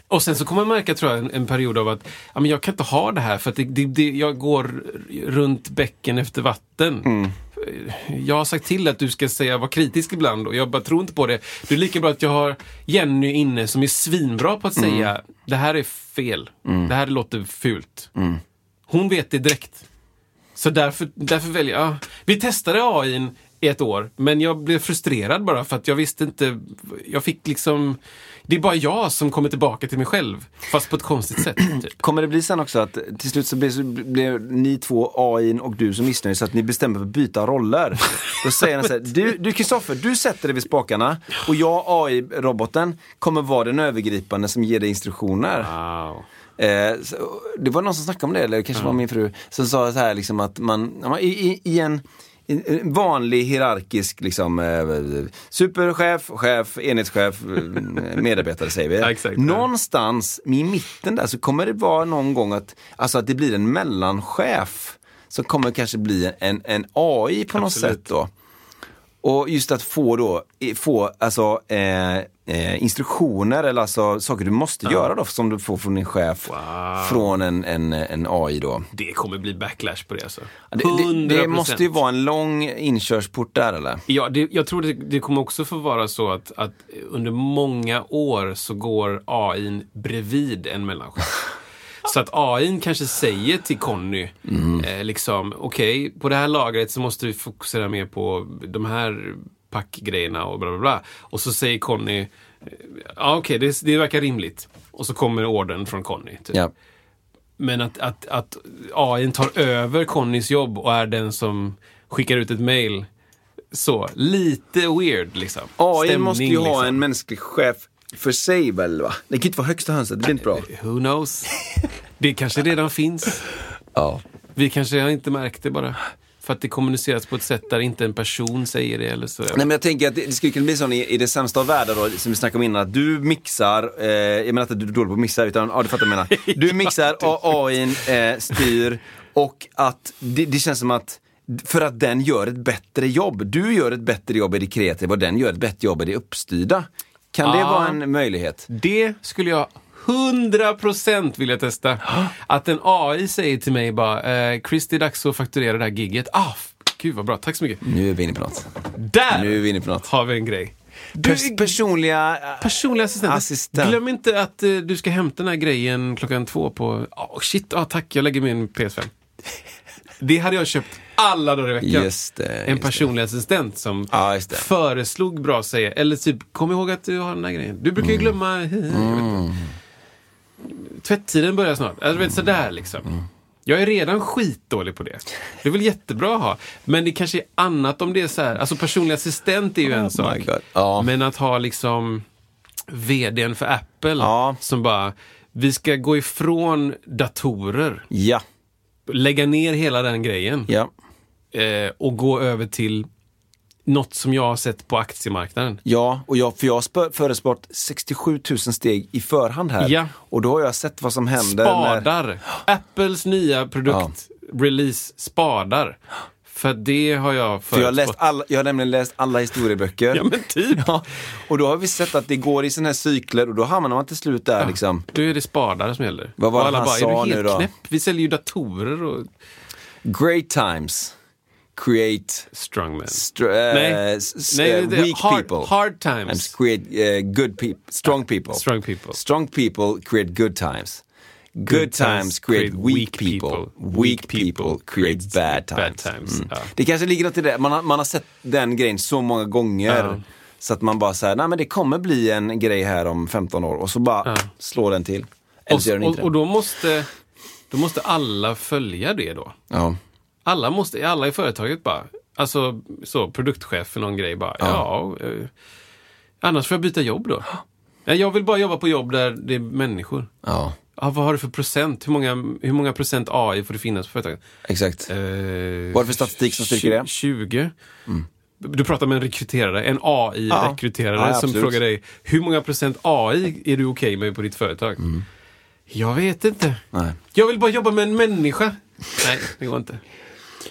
Och sen så kommer man märka, tror jag, en, en period av att ja, men jag kan inte ha det här för att det, det, det, jag går runt bäcken efter vatten. Mm. Jag har sagt till att du ska säga, vara kritisk ibland och jag bara tror inte på det. Det är lika bra att jag har Jenny inne som är svinbra på att Mm. säga, det här är fel. Det här låter fult. Hon vet det direkt. Så därför, därför väljer jag... Vi testade AI i ett år, men jag blev frustrerad bara för att jag visste inte... Jag fick liksom... Det är bara jag som kommer tillbaka till mig själv, fast på ett konstigt sätt. Typ. Kommer det bli sen också att till slut så blir, så blir ni två, AI och du som missnöjd, så att ni bestämmer för att byta roller? Då säger han så här, du du Kristoffer, du sätter dig vid spakarna och jag, AI-roboten, kommer vara den övergripande som ger dig instruktioner. Wow. Eh, så, det var någon som snackade om det, eller det kanske var min fru, som sa så här liksom att man, i, i, i en vanlig hierarkisk liksom, eh, superchef, chef, enhetschef, eh, medarbetare säger vi. Någonstans i mitten där så kommer det vara någon gång att, alltså att det blir en mellanchef som kommer kanske bli en, en AI på något Absolut. sätt då. Och just att få då, få alltså eh, eh, instruktioner eller alltså saker du måste göra då som du får från din chef. Från en, en, en AI då. Det kommer bli backlash på det alltså. Det, det, det 100%. måste ju vara en lång inkörsport där eller? Ja, det, jag tror det, det kommer också få vara så att, att under många år så går AI bredvid en mellanchef. Så att AI kanske säger till Conny, eh, liksom, okej, på det här lagret så måste vi fokusera mer på de här packgrejerna och bla bla bla. Och så säger Conny, eh, ja okej, det, det verkar rimligt. Och så kommer orden från Conny. Typ. Ja. Men att, att, att AI tar över Connys jobb och är den som skickar ut ett mail. Så, lite weird liksom. AI Stämning, måste ju ha liksom. en mänsklig chef för sig väl va? Det kan inte vara högsta hönset, det blir inte bra. Who knows? Det kanske redan finns. Ja. Vi kanske har inte märkt det bara. För att det kommuniceras på ett sätt där inte en person säger det eller så. Nej men jag tänker att det, det skulle kunna bli så i, i det sämsta av världar då, som vi snackade om innan, att du mixar, eh, jag menar inte att du är dålig på att mixa, utan ja, du fattar vad jag menar. Du mixar, AI eh, styr och att det, det känns som att för att den gör ett bättre jobb. Du gör ett bättre jobb i det kreativa och den gör ett bättre jobb i det uppstyrda. Kan det vara en möjlighet? Det skulle jag 100% vilja testa. Att en AI säger till mig bara, eh, Chris det är dags att fakturera det här gigget. Ah, gud vad bra, tack så mycket. Nu är vi inne på något. Där Nu är vi inne på något. har vi en grej. Du, Pers personliga... personlig assistent. Assistent. Glöm inte att eh, du ska hämta den här grejen klockan två på... Oh, shit, ah, tack, jag lägger min PS5. Det hade jag köpt alla dagar i veckan. Just det, en just personlig assistent som Ja, det. föreslog bra säger. Eller typ, kom ihåg att du har den här grejen. Du brukar ju glömma... Jag vet inte. Tvätttiden börjar snart. Alltså, vet, sådär liksom. Jag är redan skitdålig på det. Det är väl jättebra att ha. Men det kanske är annat om det är så här. Alltså personlig assistent är ju en sak. God. Ja. Men att ha liksom vdn för Apple Ja. som bara, vi ska gå ifrån datorer, Ja, lägga ner hela den grejen ja. Eh, och gå över till något som jag har sett på aktiemarknaden. Ja, och jag, för jag har föresprått 67 000 steg i förhand här. Ja. Och då har jag sett vad som händer. När, Spadar. Apples nya produkt, release, spadar. För det har jag för jag, har läst alla, jag har nämligen läst alla historieböcker. Ja men typ. Ja, och då har vi sett att det går i sådana här cykler och då hamnar man till slut där liksom. Då är det spadar som gäller. Vad var det han bara, sa nu då? knäpp? Vi säljer ju datorer och Great times create strongman. str- eh, Nej. är weak hard- people. hard times. create eh, good people, strong people. Strong people. Strong people create good times. Good, times create weak people. Weak people create bad times. bad times, Mm. ja. Det kanske ligger något i det. Man har, man har sett den grejen så många gånger. Ja. Så att man bara säger, nej men det kommer bli en grej här om 15 år. Och så bara Ja. slår den till. Eller Och, så gör den och, inte och det. då måste, då måste alla följa det då. Ja. Alla, måste, alla i företaget bara, alltså så produktchef för någon grej bara, ja, eh, annars får jag byta jobb då. Ja, Jag vill bara jobba på jobb där det är människor. ja, Ja, vad har du för procent? Hur många, hur många procent AI får det finnas på företaget? exakt. Eh, Vad är det för statistik som styrker det? 20. Du pratar med en rekryterare, en AI-rekryterare Ja, som absolut. frågar dig, hur många procent AI är du okej med på ditt företag? Jag vet inte. Mm. Nej. Jag vill bara jobba med en människa. Nej, det går inte.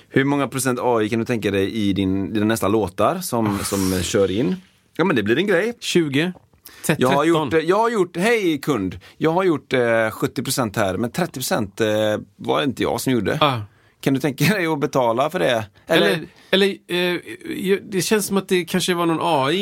Hur många procent AI kan du tänka dig i din, dina nästa låtar som, som eh, kör in? Ja men det blir en grej. 20? T- Jag har 13. gjort, eh, jag har gjort, hej kund, jag har gjort eh, 70% här men 30% eh, var inte jag som gjorde. Ah. Kan du tänka dig att betala för det? Eller, eller eh, ju- det känns som att det kanske var någon AI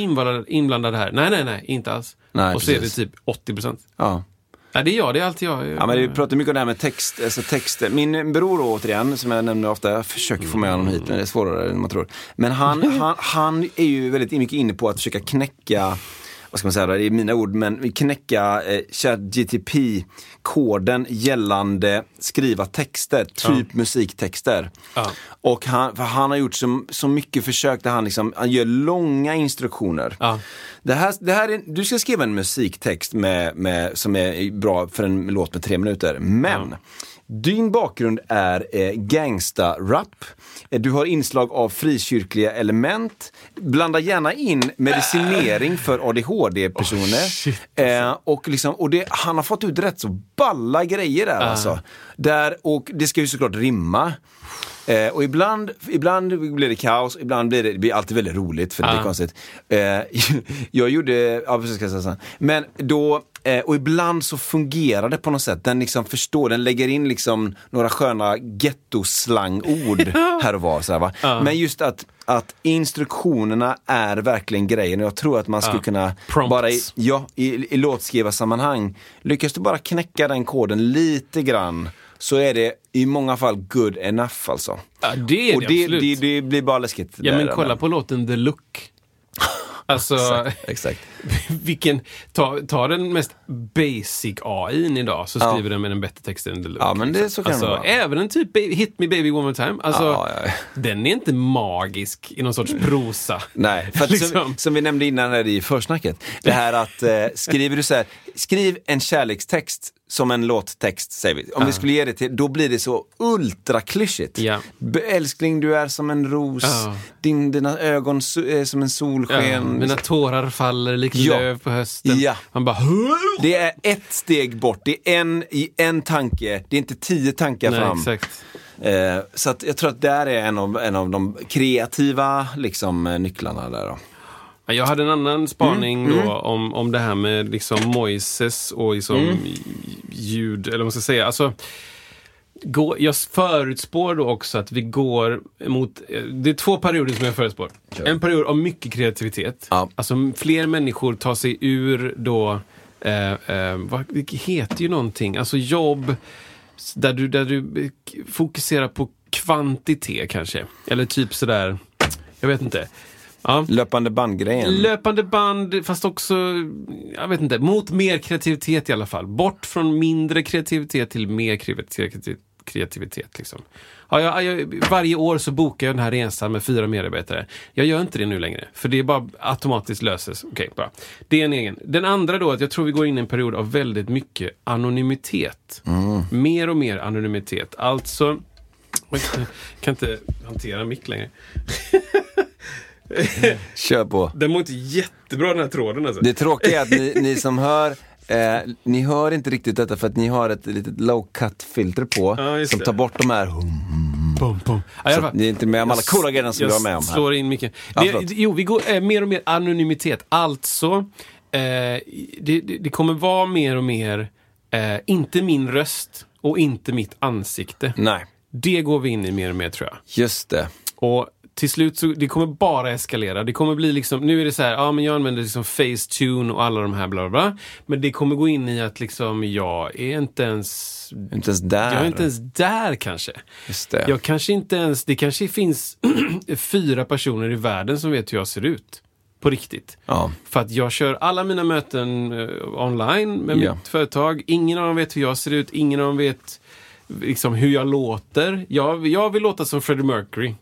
inblandad, här. Nej, nej, nej, inte alls. Nej, Och så är det precis. typ 80 procent. Ja. Nej, det är jag, det är alltid jag. Ja, men vi pratar mycket om det här med text. Alltså text. Min bror då, återigen, som jag nämner ofta, jag försöker få med honom hit, men det är svårare än man tror. Men han, han, han är ju väldigt mycket inne på att försöka knäcka vad ska man säga, det är mina ord, men knäcka eh, ChatGTP-koden gällande skriva texter, typ musiktexter. Ja. Och han, för han har gjort så, så mycket försök där han, liksom, han gör långa instruktioner. Ja. Det här, det här är, du ska skriva en musiktext med, med, som är bra för en låt med tre minuter. Men din bakgrund är eh, gangsta-rap. Eh, Du har inslag av frikyrkliga element. Blanda gärna in medicinering för ADHD-personer. eh, och liksom, och det, han har fått ut rätt så balla grejer där alltså. Där, och det ska ju såklart rimma. Eh, och ibland, ibland blir det kaos, ibland blir det, det blir alltid väldigt roligt för det blir Ah. konstigt. Eh, jag gjorde, ja precis ska jag säga. Men då, eh, och ibland så fungerar det på något sätt. Den liksom förstår, den lägger in liksom några sköna gettoslangord här och var. Så här, va? Men just att, att instruktionerna är verkligen grejen och jag tror att man skulle Ja. kunna Prompts. bara i, ja, i, i låtskrivarsammanhang, lyckas du bara knäcka den koden lite grann så är det i många fall good enough alltså. Ja, det är och det, det, absolut. det, det blir bara läskigt. Ja, men kolla på låten The Look. Alltså, Exakt. vilken, ta, ta den mest basic AI idag så Ja. skriver den med en bättre text än Look. Ja, men det- så kan det alltså, vara. Även en typ Hit Me Baby One More Time. Alltså, Ja, ja, ja. Den är inte magisk i någon sorts prosa. Nej, för Liksom. som, som vi nämnde innan här i försnacket. Det här att eh, skriver du så här, skriv en kärlekstext som en låttext säger vi. Om vi skulle ge det till, då blir det så ultraklyschigt. B- Älskling du är som en ros, Ja. Din, dina ögon är som en solsken. mina tårar faller likt Ja. löv på hösten. Ja. Man bara... Det är ett steg bort, det är en i en tanke, det är inte tio tankar Nej, fram. exakt. Eh, så att jag tror att där är en av, en av de kreativa liksom, eh, nycklarna där då. Ja, Jag hade en annan spaning Mm, då om, om det här med liksom Moises och liksom Mm. Ljud, eller vad man ska säga. Alltså, gå, jag förutspår då också att vi går mot, eh, det är två perioder som jag förutspår. En period av mycket kreativitet. Ja. Alltså fler människor tar sig ur då, eh, eh, vad, det heter ju någonting, alltså jobb där du, där du fokuserar på kvantitet kanske. Eller typ sådär, jag vet inte. Ja. Löpande bandgrejen. Löpande band, fast också, jag vet inte, mot mer kreativitet i alla fall. Bort från mindre kreativitet till mer kreativitet. kreativitet. Liksom. Ja, jag, jag, varje år så bokar jag den här resan med fyra medarbetare. Jag gör inte det nu längre, för det är bara automatiskt löses. Okej, bra. Det är en egen. Den andra då, att jag tror vi går in i en period av väldigt mycket anonymitet. Mer och mer anonymitet. Alltså, jag kan inte hantera mick längre. Kör på. Den mår inte jättebra den här tråden alltså. Det tråkiga är att ni, ni som hör Eh, ni hör inte riktigt detta för att ni har ett litet low cut filter på Ja, som det. tar bort de här hum, Bum, bum. Ja, så ni är inte med om alla Jag coola grejerna som jag du har med om här. slår in mycket. Ja, det, jo, vi går eh, mer och mer anonymitet. Alltså, eh, det, det, det kommer vara mer och mer, eh, inte min röst och inte mitt ansikte. Nej, Det går vi in i mer och mer tror jag. just det. Och till slut så det kommer bara eskalera. Det kommer bli liksom, nu är det så här, ja men jag använder liksom Facetune och alla de här bla bla bla. Men det kommer gå in i att liksom, jag är inte ens, Inte ens där. jag är inte ens där kanske. Just det. Jag kanske inte ens, det kanske finns fyra personer i världen som vet hur jag ser ut. På riktigt. Ja. För att jag kör alla mina möten eh, online med Ja. mitt företag. Ingen av dem vet hur jag ser ut. Ingen av dem vet liksom, hur jag låter. Jag, jag vill låta som Freddie Mercury.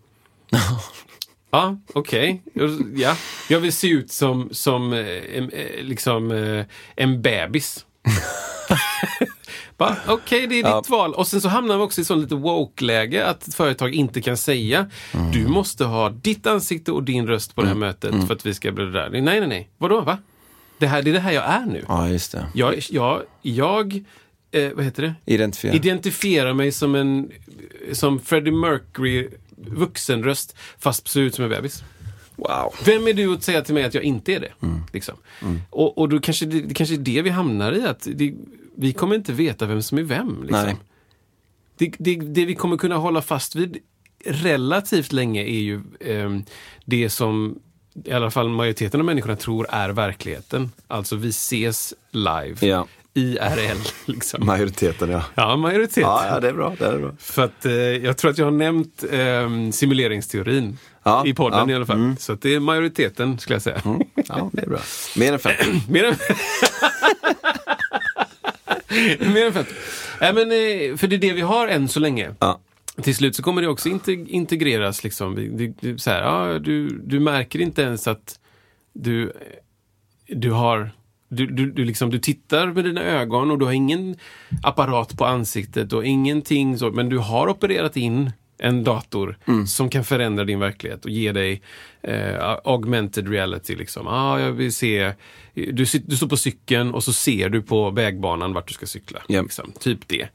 Ja, okej. Ja. Jag vill se ut som, som eh, en, eh, liksom, eh, en bebis. Okej, det är ditt val. Och sen så hamnar vi också i sån lite woke-läge att företag inte kan säga du måste ha ditt ansikte och din röst på det här mötet för att vi ska bli där. Nej, nej, nej. Vadå, va? Det, här, det är det här jag är nu. Ja, just det. Jag, jag, jag eh, vad heter det? Identifiera. Identifierar mig som en som Freddie Mercury vuxenröst fast ser ut som en bebis. Wow. Vem är du att säga till mig att jag inte är det? Liksom. Och, och då kanske det, det kanske är det vi hamnar i. att det, Vi kommer inte veta vem som är vem. Liksom. Nej. Det, det, det vi kommer kunna hålla fast vid relativt länge är ju ehm, det som i alla fall majoriteten av människorna tror är verkligheten. Alltså vi ses live. Ja. IRL. Liksom. Majoriteten, ja. Ja, majoritet. Ja, ja, det är bra. Det är bra. För att eh, jag tror att jag har nämnt eh, simuleringsteorin Ja, i podden ja, Mm. i alla fall. Så att det är majoriteten skulle jag säga. Ja, det är bra. Mer än 50. Mer än... Mer än 50. Nej, men, eh, för det är det vi har än så länge. Ja. Till slut så kommer det också inte integreras. Liksom. Det- det- Så här, ja, du, du märker inte ens att du, du har... Du, du, du, liksom, du tittar med dina ögon och du har ingen apparat på ansiktet och ingenting så, men du har opererat in en dator som kan förändra din verklighet och ge dig eh, augmented reality. Liksom. Ah, jag vill se, du, du står på cykeln och så ser du på vägbanan vart du ska cykla. Ja. Liksom. Typ det.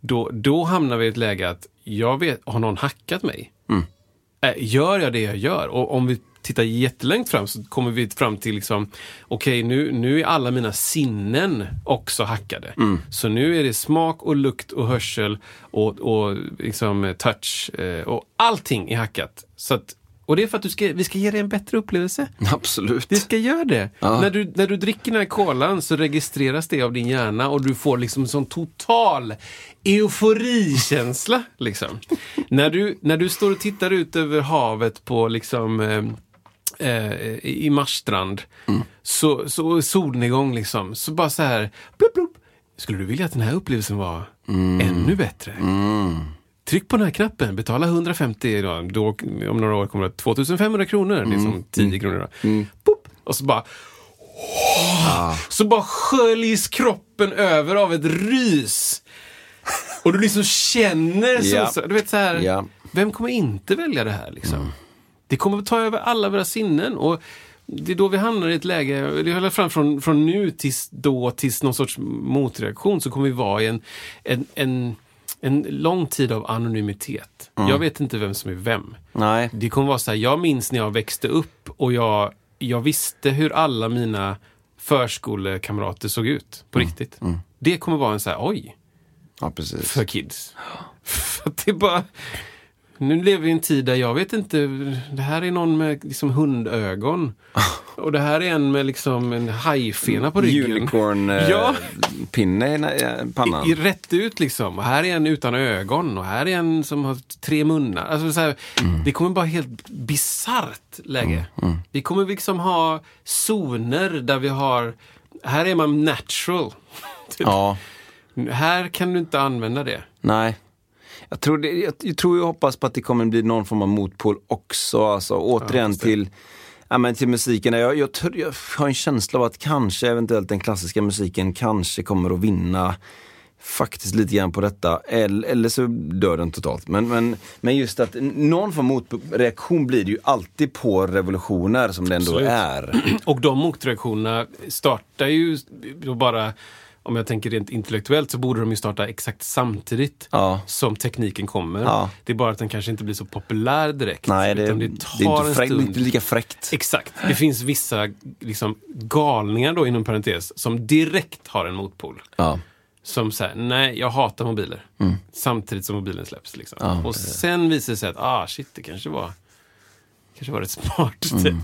Då, då hamnar vi i ett läge att jag vet, har någon hackat mig? Äh, Gör jag det jag gör? Och om vi tittar jättelångt fram så kommer vi fram till liksom, okej nu, nu är alla mina sinnen också hackade. Så nu är det smak och lukt och hörsel och, och liksom touch eh, och allting är hackat. Så att, och det är för att du ska, vi ska ge dig en bättre upplevelse. Absolut. Vi ska göra det. Ja. När, du, när du dricker den här kolan så registreras det av din hjärna och du får liksom en sån total euforikänsla. Liksom. när, du, när du står och tittar ut över havet på liksom eh, eh, i Marstrand, så, så solnedgång liksom, så bara så här, blup, blup. Skulle du vilja att den här upplevelsen var ännu bättre? Tryck på den här knappen, betala 150 idag. Då, om några år kommer det 2500 kronor. Det är som 10 kronor idag. Pop! Och så bara... Så bara sköljs kroppen över av ett rys. Och du liksom känner så. Ja. så du vet så här, Ja. Vem kommer inte välja det här liksom? Det kommer att ta över alla våra sinnen. Och det är då vi hamnar i ett läge, det håller fram från, från nu tills då, tills någon sorts motreaktion, så kommer vi vara i en, en, en, en lång tid av anonymitet. Jag vet inte vem som är vem. Nej. Det kommer vara så här, jag minns när jag växte upp och jag, jag visste hur alla mina förskolekamrater såg ut på riktigt. Det kommer vara en så här, oj, Ja, precis. för kids. För att det är bara... Nu lever vi i en tid där jag vet inte, det här är någon med liksom hundögon. Och det här är en med liksom en hajfena på ryggen. Unicorn eh, Ja. i pannan. I, rätt ut liksom. Och här är en utan ögon och här är en som har tre munnar. Alltså så här, Det kommer bara helt bisarrt läge. Vi kommer liksom ha zoner där vi har, här är man natural. Typ. Ja, Här kan du inte använda det. nej. Jag tror, det, jag, jag tror och hoppas på att det kommer bli någon form av motpol också. Alltså, återigen det. till, ja, men till musiken. Jag, jag, jag har en känsla av att kanske eventuellt den klassiska musiken kanske kommer att vinna faktiskt lite grann på detta. Eller, eller så dör den totalt. Men, men, men just att någon form av motreaktion blir det ju alltid på revolutioner som det ändå Absolut. är. Och de motreaktionerna startar ju bara, om jag tänker rent intellektuellt, så borde de ju starta exakt samtidigt Ja. som tekniken kommer. Ja. Det är bara att den kanske inte blir så populär direkt. Nej, det, det, det är inte, fräck, inte lika fräckt. Exakt. Det finns vissa liksom, galningar då inom parentes som direkt har en motpol. Ja. Som säger, nej jag hatar mobiler. Samtidigt som mobilen släpps. Liksom. Mm. Och sen visar det sig att, ah shit, det kanske var, kanske var rätt smart. Mm, Typ.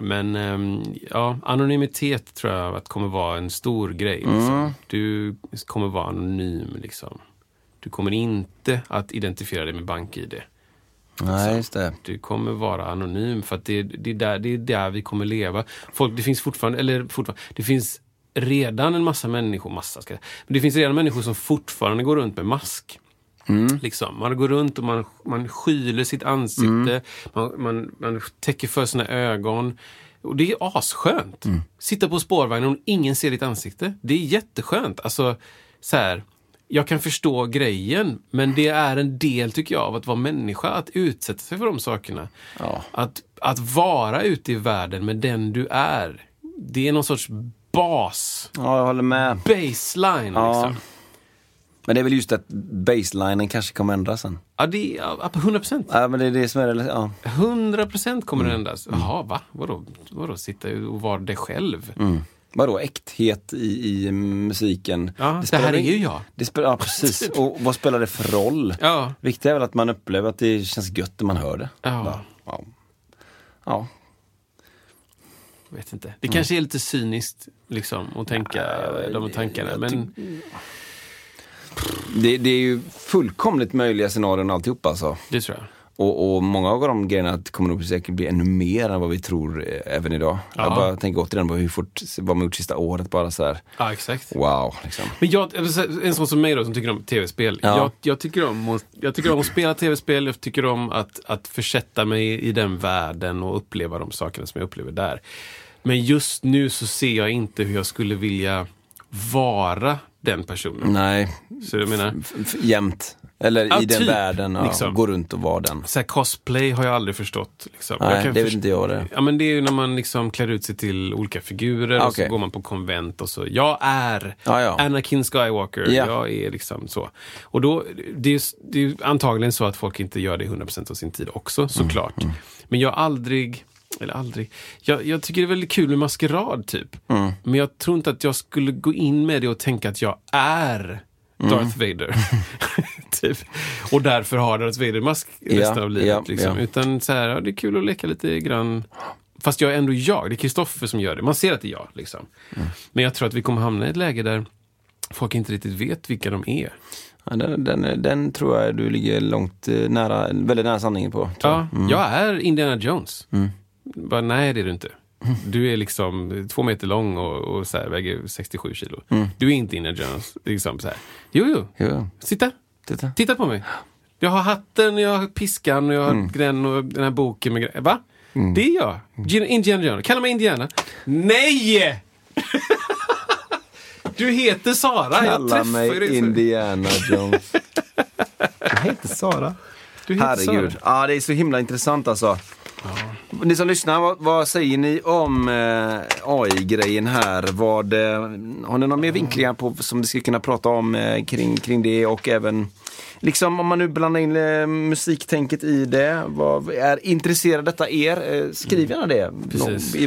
Men ehm, ja, anonymitet tror jag att kommer vara en stor grej. Liksom. Mm. Du kommer vara anonym. Liksom. Du kommer inte att identifiera dig med BankID. Nej, just det. Du kommer vara anonym för att det, det, är där, det är där vi kommer leva. Folk, det finns fortfarande, eller fortfarande, det finns redan en massa människor, massa ska jag, men det finns redan människor som fortfarande går runt med mask. Liksom. Man går runt och man, man skyler sitt ansikte, man, man, man täcker för sina ögon. Och det är asskönt. Sitta på spårvagnen och ingen ser ditt ansikte. Det är jätteskönt. Alltså, så här, jag kan förstå grejen, men det är en del, tycker jag, av att vara människa. Att utsätta sig för de sakerna. Att, att vara ute i världen med den du är. Det är någon sorts bas, Ja, jag håller med. baseline. Ja. Liksom. Men det är väl just att baselinen kanske kommer ändras sen. Ja, det är ja, 100 procent. Ja, men det är det som är det. Ja. 100 procent kommer Mm. det ändras. Jaha, va? Vadå? Vadå sitta och vara dig själv? Vadå, äkthet i, i musiken? Ja, det spelar här är ju jag. Det spelar, ja, precis. Och vad spelar det för roll? Ja. Viktigt är väl att man upplever att det känns gött när man hör det. Ja. Ja. ja. Jag vet inte. Det kanske är lite cyniskt liksom, att tänka de tankarna. Men Det, det är ju fullkomligt möjliga scenarion alltihop alltså. det tror jag. Och, och många av de grejerna kommer nog säkert bli ännu mer än vad vi tror eh, även idag. Ja. Jag bara tänker återigen på hur fort, vad man gjort sista året bara så här. Ja, exakt. Wow, liksom. Men jag, en sån som mig då som tycker om tv-spel. Ja. Jag, jag, tycker om, att- jag tycker om att spela tv-spel, jag tycker om att, att försätta mig i den världen och uppleva de sakerna som jag upplever där. Men just nu så ser jag inte hur jag skulle vilja vara den personen. Nej, Så jag menar, jämt. Eller Ja, i den typ, världen, ja, liksom. gå runt och vara den. så här, cosplay har jag aldrig förstått. Liksom. Nej, det vet inte jag det. Ja, men det är ju när man liksom klär ut sig till olika figurer och Okej. så går man på konvent och så. Jag är Ja, ja. Anakin Skywalker. Ja. Jag är liksom så. Och då, det är, det är antagligen så att folk inte gör det 100% av sin tid också, såklart. Mm, Men jag har aldrig, eller aldrig, jag, jag tycker det är väldigt kul med maskerad typ. Mm. Men jag tror inte att jag skulle gå in med det och tänka att jag är Mm. Darth Vader. typ. Och därför har Darth Vader-mask Ja, resten av livet. ja, liksom. ja. Utan så här, ja, det är kul att leka lite grann. Fast jag är ändå jag. Det är Kristoffer som gör det. Man ser att det är jag. Liksom. Mm. Men jag tror att vi kommer hamna i ett läge där folk inte riktigt vet vilka de är. Ja, den, den, den tror jag du ligger långt eh, nära, väldigt nära sanningen på. Ja, Jag är Indiana Jones. Bara, nej, det är du inte. Du är liksom två meter lång och, och så här, väger 67 kilo. Du är inte Indiana Jones. Liksom så här. Jo, jo. Jo, Sitta. titta. Titta på mig. Jag har hatten, jag har piskan och jag har den och den här boken med grejer. Va? Det är jag. Gin- Indiana Jones. Kalla mig Indiana. Nej! du heter Sara. jag Kalla ju mig dig Indiana Jones. Jag heter Sara. Du heter Herregud. Sara. Ja, det är så himla intressant alltså. Ni som lyssnar, vad, vad säger ni om eh, AI-grejen här? Vad, eh, har ni några mer vinklingar på som vi ska kunna prata om eh, kring, kring det och även Liksom om man nu blandar in eh, musiktänket i det, vad, är intresserad detta er? Eh, skriv gärna det Precis. i,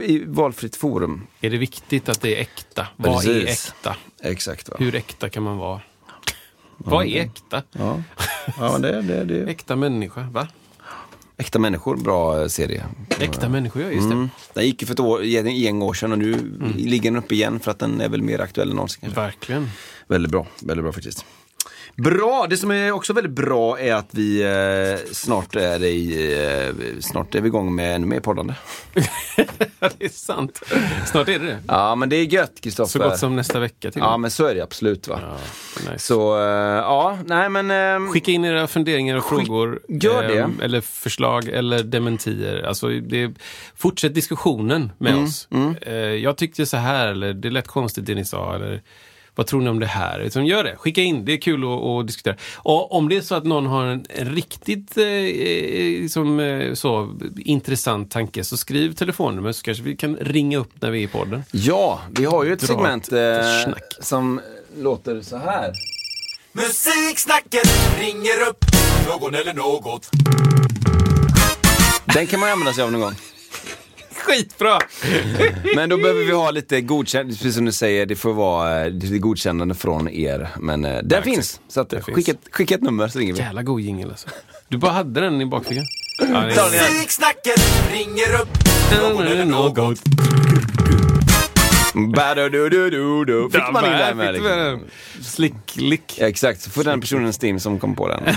i valfritt forum. Är det viktigt att det är äkta? Vad är Precis. äkta? Exakt. Va? Hur äkta kan man vara? Vad är äkta? Ja, ja det, det, det. Äkta människa, va? Äkta människor, bra eh, serie. Äkta människor, ja just det. Mm. Den gick ju för ett år, gäng år sedan och nu ligger den uppe igen för att den är väl mer aktuell än någonsin. Kanske. Verkligen. Väldigt bra, väldigt bra faktiskt. Bra! Det som är också väldigt bra är att vi eh, snart är i, eh, snart är vi igång med ännu mer poddande. Det är sant. Snart är det det. Ja, men det är gött Kristoffer. Så gott som nästa vecka till Ja, men så är det absolut va. Ja, nice. Så, eh, ja, nej men... ehm, Skicka in era funderingar och frågor. gör det. ehm, Eller förslag eller dementier. Alltså, det, fortsätt diskussionen med Mm, oss. Eh, jag tyckte så här, eller det lät konstigt det ni sa. Eller, vad tror ni om det här? Liksom, gör det, skicka in, det är kul att, att diskutera. Och om det är så att någon har en, en riktigt eh, eh, liksom, eh, så, intressant tanke, så skriv telefonnummer så kanske vi kan ringa upp när vi är i podden. Ja, vi har ju ett Dra segment ett eh, som låter så här. Musiksnacket ringer upp någon eller något. Den kan man använda sig av någon gång. Skitbra! Men då behöver vi ha lite godkännande, precis som du säger, det får vara eh, lite godkännande från er. Men eh, den finns, så att, skicka, finns. ett, skicka ett nummer så ringer vi. Jävla god jingel alltså. Du bara hade den i bakfickan. Ja. Musiksnacket ringer upp något. Ba-do-do-do-do. Fick man in den med liksom. Slick, lick. Ja, exakt, så får den personen Steam som kom på den.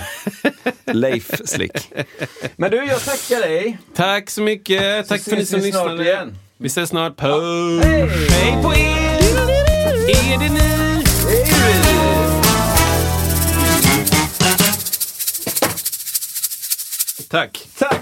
Leif Slick. Men du, jag tackar dig. Tack så mycket. Tack för ni ses som lyssnade. igen. Vi ses snart. Puss. Hej på er! Är det ni? Tack. Tack!